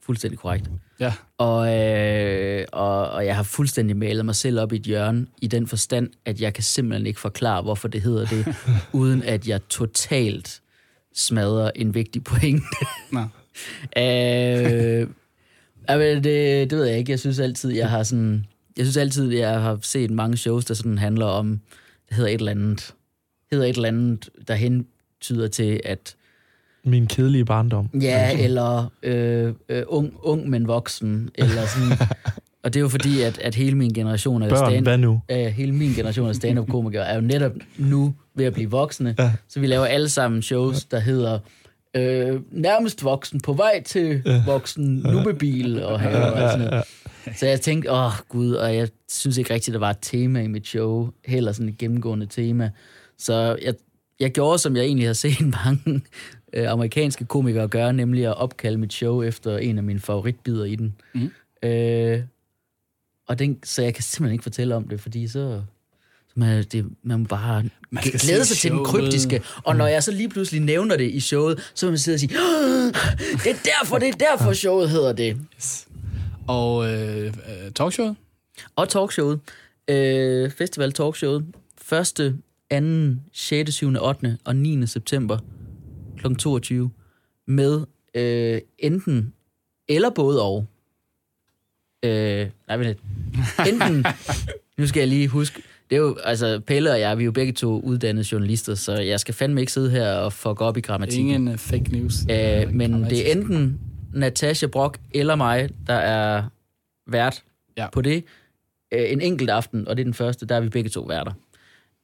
Fuldstændig korrekt. Ja. Og, øh, og, og jeg har fuldstændig malet mig selv op i et hjørne, i den forstand, at jeg kan simpelthen ikke forklare, hvorfor det hedder det, uden at jeg totalt smadrer en vigtig pointe. Nå. øh, jamen, det, det ved jeg ikke. Jeg synes altid, jeg har sådan... Jeg synes altid, jeg har set mange shows, der sådan handler om... Det hedder et eller andet... hedder et eller andet, der hentyder til, at Min kedelige barndom. Ja, eller øh, øh, ung, ung, men voksen. Eller sådan. Og det er jo fordi, at, at hele min generation af Børn, stand, hvad nu? øh, hele min generation af stand-up-komikere er jo netop nu ved at blive voksne. Ja. Så vi laver alle sammen shows, der hedder øh, nærmest voksen, på vej til voksen, nu med bil og have og sådan noget. Så jeg tænkte, åh gud, og jeg synes ikke rigtigt, der var et tema i mit show, heller sådan et gennemgående tema. Så jeg, jeg gjorde, som jeg egentlig har set mange øh, amerikanske komikere gøre, nemlig at opkalde mit show efter en af mine favoritbider i den. Mhm. Øh, og den, så jeg kan simpelthen ikke fortælle om det, fordi så... så man, det, man må bare Man skal glæde sig til den kryptiske. Og når jeg så lige pludselig nævner det i showet, så vil man sidde og sige, "Åh, det er derfor, det er derfor showet hedder det. Og øh, øh, talkshowet? Og talkshowet. Øh, festival talkshowet. 1., 2., 6., 7., 8. og 9. september kl. 22. Med øh, enten eller både og. Øh, nej, lidt. Enten, nu skal jeg lige huske, det er jo, altså Pelle og jeg, vi er jo begge to uddannede journalister, så jeg skal fandme ikke sidde her og fuck op i grammatikken. Ingen øh, fake news. Øh, men det er enten Natasha Brock eller mig, der er vært ja. på det. Øh, en enkelt aften, og det er den første, der er vi begge to værter.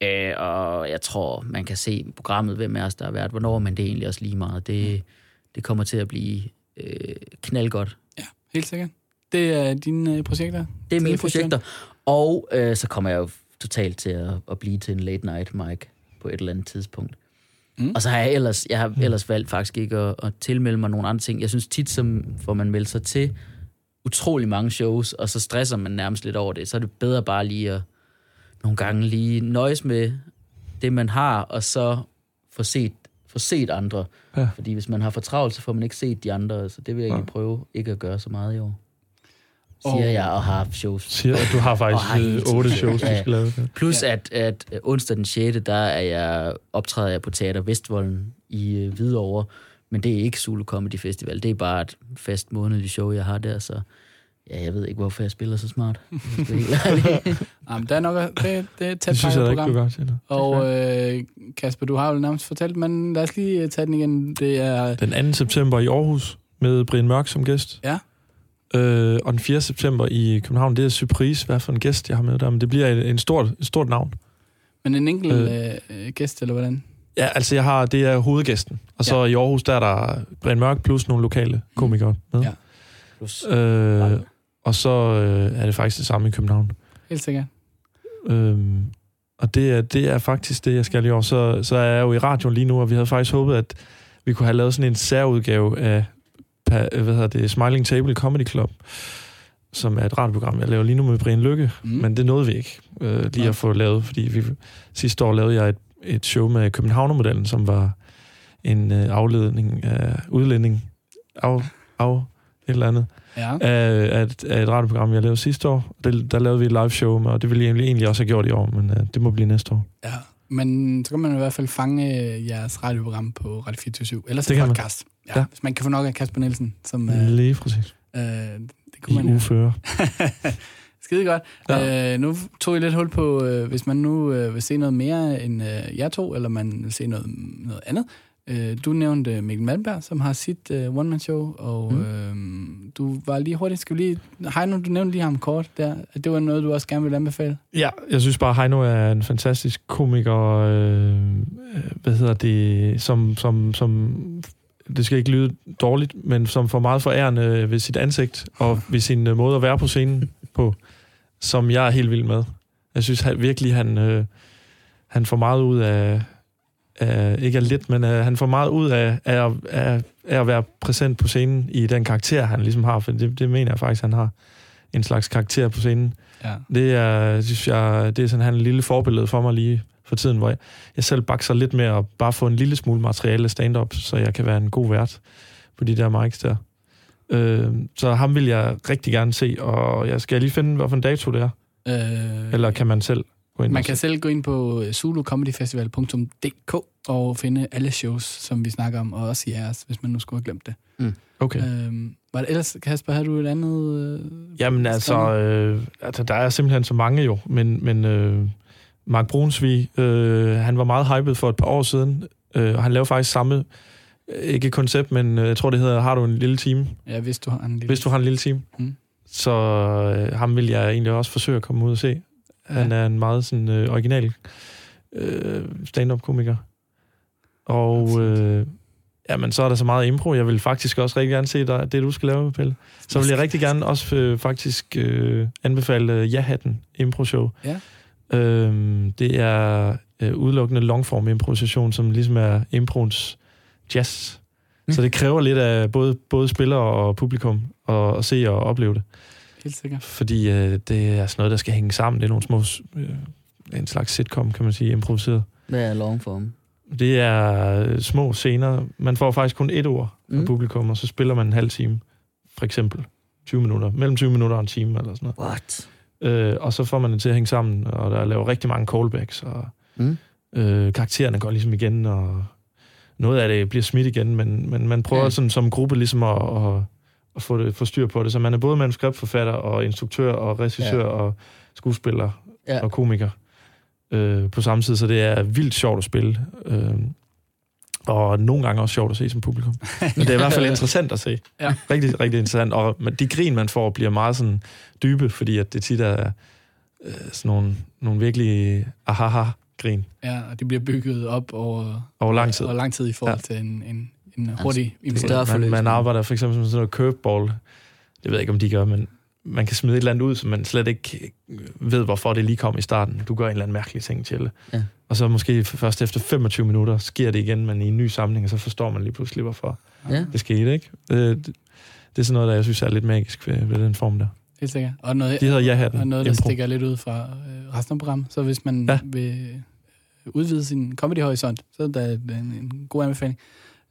Øh, og jeg tror, man kan se programmet, hvem af os, der er vært, hvornår, men det er egentlig også lige meget. Det, det kommer til at blive øh, knaldgodt. Ja, helt sikkert. Det er dine øh, projekter? Det er mine projekter. Og øh, så kommer jeg jo totalt til at, at blive til en late night mic på et eller andet tidspunkt. Mm. Mm. Og så har jeg ellers, jeg har ellers valgt faktisk ikke at, at tilmelde mig nogle andre ting. Jeg synes tit, som får man meldt sig til utrolig mange shows, og så stresser man nærmest lidt over det. Så er det bedre bare lige at nogle gange lige nøjes med det, man har, og så få set, få set andre. Ja. Ja. Fordi hvis man har for travlt, så får man ikke set de andre, så det vil jeg Ja. egentlig prøve ikke at gøre så meget i år. Siger Og- jeg, og har shows. Siger, at du har har faktisk hele øh, otte shows, du Ja, ja. skal lave. Plus at, at onsdag den 6. der er jeg, optræder jeg på Teater Vestvolden i øh, Hvidovre, men det er ikke Zulu Comedy Festival, det er bare et fast månedligt show, jeg har der, så ja, jeg ved ikke, hvorfor jeg spiller så smart. Jamen, der er nok, det, det er et Det tæt synes jeg da ikke, program. du gør til Og øh, Kasper, du har jo nærmest fortalt, men lad os lige øh, tage den igen. Det er... Den 2. september i Aarhus med Brian Mørk som gæst. Ja. Øh, og den 4. september i København, det er surprise, hvad for en gæst jeg har med der, men det bliver en, en stort, et stort navn. Men en enkelt Øh. øh, gæst, eller hvordan? Ja, altså jeg har, det er hovedgæsten. Og så ja. i Aarhus, der er der Brian Mørk plus nogle lokale komikere med. Ja. Plus, Øh, og så øh, er det faktisk det samme i København. Helt sikkert. Øhm, og det er, det er faktisk det, jeg skal i år. Så, så er jeg jo i radioen lige nu, og vi havde faktisk håbet, at vi kunne have lavet sådan en særudgave af hvad hedder det, Smiling Table Comedy Club, som er et radioprogram, jeg laver lige nu med Brian Lykke, Mm. men det nåede vi ikke øh, lige Nej. at få lavet, fordi vi, sidste år lavede jeg et, et show med Københavnermodellen, som var en øh, afledning af udlænding, af, af eller andet, Ja. af, af, et, af et radioprogram, jeg lavede sidste år. Det, der lavede vi et live show med, og det ville jeg egentlig, egentlig også have gjort i år, men uh, det må blive næste år. ja. Men så kan man i hvert fald fange øh, jeres radioprogram på Radio 24 Ellers Det det kan man. podcast. Ja. Ja. Hvis man kan få nok af Kasper Nielsen, som... Øh, Lige præcis. øh, det kunne man I jo. ufører. Skide godt. Ja. Øh, nu tog jeg lidt hul på, øh, hvis man nu øh, vil se noget mere end øh, jer to, eller man vil se noget, noget andet. Øh, du nævnte Mikkel Malmberg, som har sit øh, one-man-show, og mm. øh, du var lige hurtigt, skal vi lige... Heino, du nævnte lige ham kort der. Det var noget, du også gerne ville anbefale. Ja, jeg synes bare, Heino er en fantastisk komiker, øh, øh, hvad hedder det, som, som, som, det skal ikke lyde dårligt, men som får meget forærende ved sit ansigt, og ved sin øh, måde at være på scenen på, som jeg er helt vild med. Jeg synes han, virkelig, han, øh, han får meget ud af, af ikke af lidt, men øh, han får meget ud af, af, af, af at være præsent på scenen i den karakter, han ligesom har, for det, det mener jeg faktisk, han har en slags karakter på scenen. Ja. Det er, synes jeg, det er sådan han er en lille forbillede for mig lige for tiden, hvor jeg, jeg selv bakser lidt med at bare få en lille smule materiale stand-up, så jeg kan være en god vært på de der mics der. Øh, så ham vil jeg rigtig gerne se, og jeg skal lige finde, hvilken dato det er. Øh, Eller kan man selv gå ind Man kan se? selv gå ind på zulucomedyfestival.dk og finde alle shows, som vi snakker om, og også jeres, hvis man nu skulle have glemt det. Okay. Øhm, var det ellers, Kasper, havde du et andet... Øh, Jamen altså, øh, altså, der er simpelthen så mange jo, men, men øh, Mark Brunsvig, øh, han var meget hyped for et par år siden, øh, og han lavede faktisk samme, øh, ikke koncept, men øh, jeg tror det hedder, har du en lille time? Ja, hvis du har en lille... Hvis du har en lille time. Mm. Så øh, ham vil jeg egentlig også forsøge at komme ud og se. Han Ja. er en meget sådan øh, original øh, stand-up-komiker. Og øh, jamen, så er der så meget impro. Jeg vil faktisk også rigtig gerne se dig, det, du skal lave, Pelle. Så vil jeg rigtig gerne også øh, faktisk øh, anbefale øh, Ja-hatten impro-show. Ja. Øhm, det er øh, udelukkende longform improvisation, som ligesom er improens jazz. Mm. Så det kræver lidt af både, både spillere og publikum at, at se og opleve det. Helt sikkert. Fordi øh, det er sådan noget, der skal hænge sammen. Det er nogle små, øh, en slags sitcom, kan man sige, improviseret. Hvad er longform? Det er øh, små scener. Man får faktisk kun et ord Mm. publikum, og så spiller man en halv time, for eksempel 20 minutter. Mellem 20 minutter og en time, eller sådan noget. What? Øh, og så får man det til at hænge sammen, og der laver rigtig mange callbacks, og Mm. øh, karaktererne går ligesom igen, og noget af det bliver smidt igen, men, men man prøver ja. sådan som gruppe ligesom at, at, at få, det, få styr på det. Så man er både manuskriptforfatter og instruktør og regissør Ja. og skuespiller Ja. og komiker øh, på samme tid, så det er vildt sjovt at spille. Øh, og nogle gange også sjovt at se som publikum. Men det er i hvert fald interessant at se. Ja. Rigtig, rigtig interessant. Og de grin, man får, bliver meget sådan dybe, fordi at det tit er øh, sådan nogle, nogle virkelig ahaha-grin Ja, og det bliver bygget op over, over lang tid. over lang tid i forhold Ja. til en, en, en hurtig er større man, forløb. man arbejder for eksempel med sådan noget curveball. Det ved jeg ikke, om de gør, men man kan smide et eller andet ud, som man slet ikke ved, hvorfor det lige kom i starten. Du gør en eller anden mærkelig ting til det. Ja. Og så måske først efter 25 minutter sker det igen, men i en ny samling, og så forstår man lige pludselig, hvorfor Ja. det skete. Ikke? Det, det, det er sådan noget, der jeg synes er lidt magisk ved, ved den form der. Helt sikkert. Og noget, De hedder Ja-hatten. og noget der Impro. stikker lidt ud fra øh, resten af programmet. Så hvis man ja. Ja. vil udvide sin comedy-horisont, så er det en, en god anbefaling.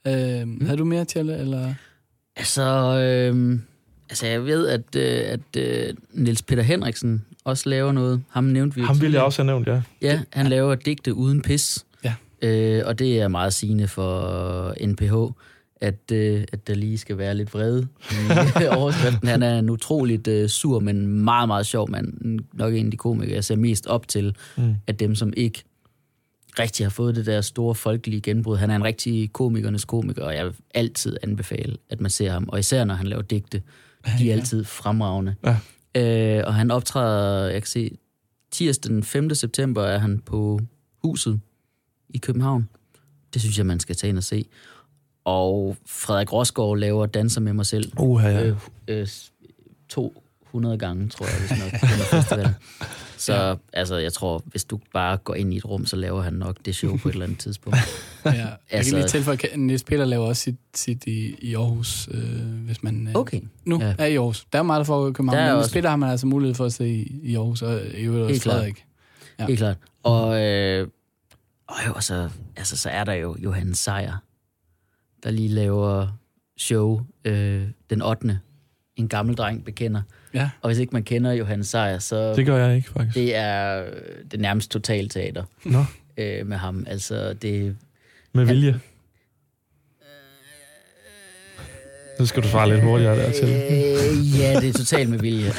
Øh, mm. Havde du mere til, eller? Altså, øh, altså jeg ved, at, øh, at øh, Niels Peter Henriksen også laver noget. Ham nævnte vi Ham ville jeg også have nævnt, ja. Ja, han laver digte uden pis. Ja. Øh, og det er meget sigende for NPH, at, øh, at der lige skal være lidt vrede i overskriften. Han er en utroligt øh, sur, men meget, meget sjov mand. Nok en af de komikere, jeg ser mest op til, Mm. af dem, som ikke rigtig har fået det der store folkelige genbrud. Han er en rigtig komikernes komiker, og jeg vil altid anbefale, at man ser ham. Og især når han laver digte. De er altid fremragende. Ja. Øh, og han optræder, jeg kan se, tirsdag den 5. september er han på huset i København. Det synes jeg, man skal tage ind og se. Og Frederik Rosgaard laver Danser med mig selv. Uha, ja. Øh, øh, 200 gange, tror jeg, hvis nok, på festivalen. Så ja. altså, jeg tror, hvis du bare går ind i et rum, så laver han nok det show på et eller andet tidspunkt. Ja. Jeg Altså- kan lige tilføje, at Niels Peter laver også sit, sit i, i Aarhus, øh, hvis man øh, Okay. nu Ja. er i Aarhus. Der er meget, der foregår i København, men Niels Peter har man altså mulighed for at se i, i Aarhus, og i øvrigt også klart. Frederik. Ja. Ja. Helt klart. Og, øh, og jo, så, altså, så er der jo Johannes Sejer, der lige laver show øh, den 8. En gammel dreng bekender. Ja. Og hvis ikke man kender Johannes Sejer, så Det gør jeg ikke, faktisk. det er det er nærmest totalteater Nå, øh, med ham. Altså, det, med vilje. Nu skal du svare lidt hurtigere dertil. Øh, ja, det er totalt med vilje.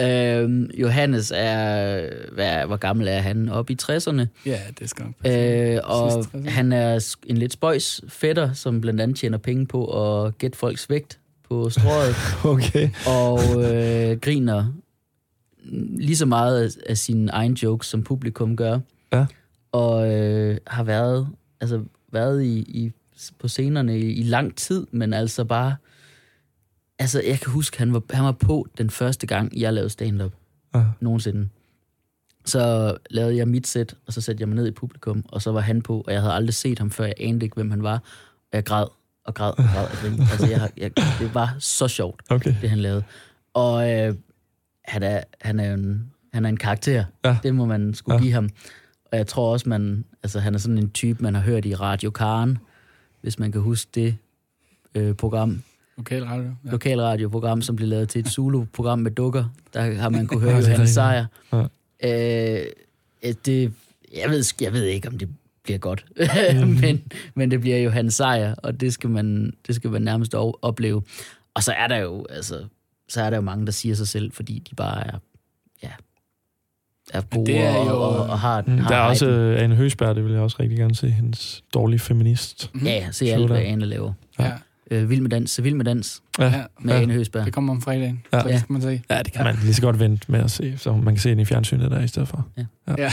øhm, Johannes er, hvad, hvor gammel er han? Op i 60'erne. Ja, det skal passe. Øh, og Sidste 60'erne. han er en lidt spøjs fætter, som blandt andet tjener penge på at gætte folks vægt på strået, Okay. og øh, griner lige så meget af, af sine egne jokes, som publikum gør. Ja. Og øh, har været, altså, været i, i, på scenerne i, i lang tid, men altså bare... Altså, jeg kan huske, han var, han var på den første gang, jeg lavede stand-up Ja. nogensinde. Så lavede jeg mit sæt, og så satte jeg mig ned i publikum, og så var han på, og jeg havde aldrig set ham før, jeg anede ikke, hvem han var. Og jeg græd og græd og græd. altså, jeg, har- jeg, det var så sjovt, Okay. det han lavede. Og øh, han, er, han, er en, han er en karakter. Ja. Det må man skulle Ja. give ham. Og jeg tror også, man, altså, han er sådan en type, man har hørt i Radio Karen, hvis man kan huske det øh, program Lokal radio. Ja. lokalradioprogram, som blev lavet til et Zulu-program med dukker. Der har man kunne høre Ja, det Johannes. Sejer. Øh, øh, det, jeg, ved, jeg ved ikke, om det bliver godt, Mm. men, men det bliver Johannes Sejer, og det skal man, det skal man nærmest opleve. Og så er der jo, altså, så er der jo mange, der siger sig selv, fordi de bare er, ja, er gode det er og, jo- og, og har, Mm, har Der er også hypen. øh, Anne Høsberg, det vil jeg også rigtig gerne se, hendes dårlige feminist. Mhm. Ja, ja, se alt, hvad der. Ane laver. Ja. Øh, vild med dans, vild med dans Ja, Ja. med ja. Ane Høsberg. Det kommer om fredagen, Ja. så det skal man se. ja, det kan man lige så godt vente med at se, så man kan se den i fjernsynet der i stedet for. Ja. Ja,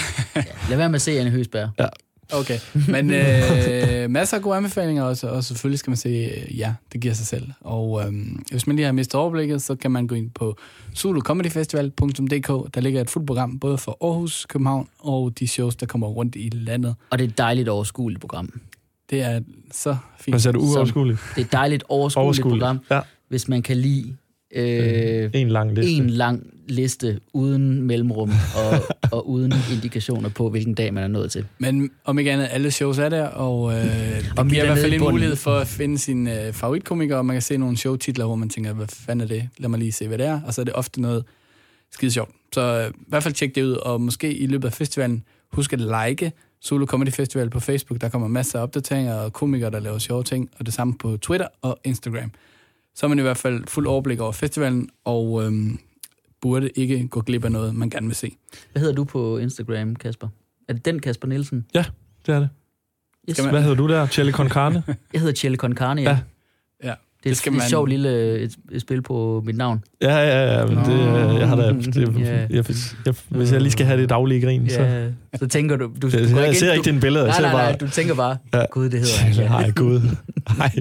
lad være med at se Anne Høsberg. Okay, men øh, masser af gode anbefalinger også, og selvfølgelig skal man se, øh, ja, det giver sig selv. Og øh, hvis man lige har mistet overblikket, så kan man gå ind på zulucomedyfestival.dk. Der ligger et fuldt program, både for Aarhus, København og de shows, der kommer rundt i landet. Og det er et dejligt overskueligt program. Det er så fint. Hvad sagde du? Uoverskueligt? Det er et dejligt overskueligt, Overskueligt. program, Ja. hvis man kan lide øh, En lang liste. en lang liste uden mellemrum og, og uden indikationer på, hvilken dag man er nået til. Men om ikke andet, alle shows er der, og øh, det Og mit giver i er hvert fald en bunden. mulighed for at finde sine øh, favoritkomikere, og man kan se nogle showtitler, hvor man tænker, hvad fanden er det? Lad mig lige se, hvad det er. Og så er det ofte noget skide sjovt. Så øh, i hvert fald tjek det ud, og måske i løbet af festivalen, husk at like Solo Comedy Festival på Facebook. Der kommer masser af opdateringer og komikere, der laver sjove ting, og det samme på Twitter og Instagram. Så er man i hvert fald fuld overblik over festivalen, og øhm, burde ikke gå glip af noget, man gerne vil se. Hvad hedder du på Instagram, Kasper? Er det den Kasper Nielsen? Det er det. Yes. Hvad hedder du der? Chelle con carne? Jeg hedder Chelle Con Carne, ja. Ja. Ja, Det er det et, skal er man- et sjovt lille øh, et, et spil på mit navn. Ja, ja, ja. Men det, Nå. jeg har da, det, Ja. jeg, jeg, hvis jeg lige skal have det daglige grin, så... Ja, så tænker du... du, du Jeg, jeg ser ikke dine billeder. Nej, nej, nej, bare... du tænker bare, Ja. gud, det hedder han. ja. Nej, gud. Nej,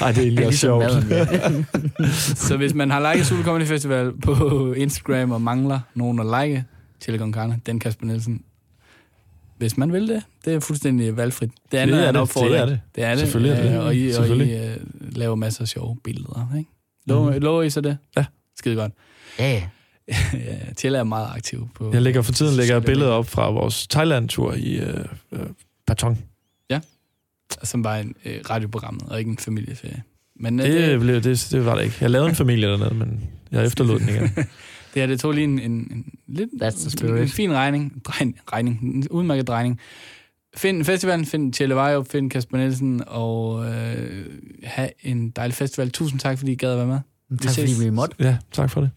nej, det er egentlig også ligesom sjovt. maden, ja. Så hvis man har liket Solo Comedy Festival på Instagram og mangler nogen at like, Chile Con Carne, den Kasper Nielsen. Hvis man vil det, det er fuldstændig valgfrit. Det andet Det er en det, opfordring. det er det. det, er det. Selvfølgelig er det. Øh, Og I, og I Selvfølgelig. øh, laver masser af sjove billeder, ikke? Lover, Mhm. lover I så det? Ja. Skide godt. ja, ja. ja, Tjelle er meget aktiv på... Jeg lægger for tiden lægger billeder op fra vores Thailand-tur i øh, øh, Patong. Som bare en øh, radioprogrammet, og ikke en familieferie. Men øh, Det, blev, det, det var det ikke. Jeg lavede en familie dernede, men jeg efterlod den igen. det her, det tog lige en, en, en, lidt, That's the en, spirit. en fin regning. Drej, regning. En udmærket drejning. Find festivalen, find Tjelle Vejrup, find Kasper Nielsen, og øh, have en dejlig festival. Tusind tak, fordi I gad at være med. Tak fordi ses. vi måtte. Ja, tak for det.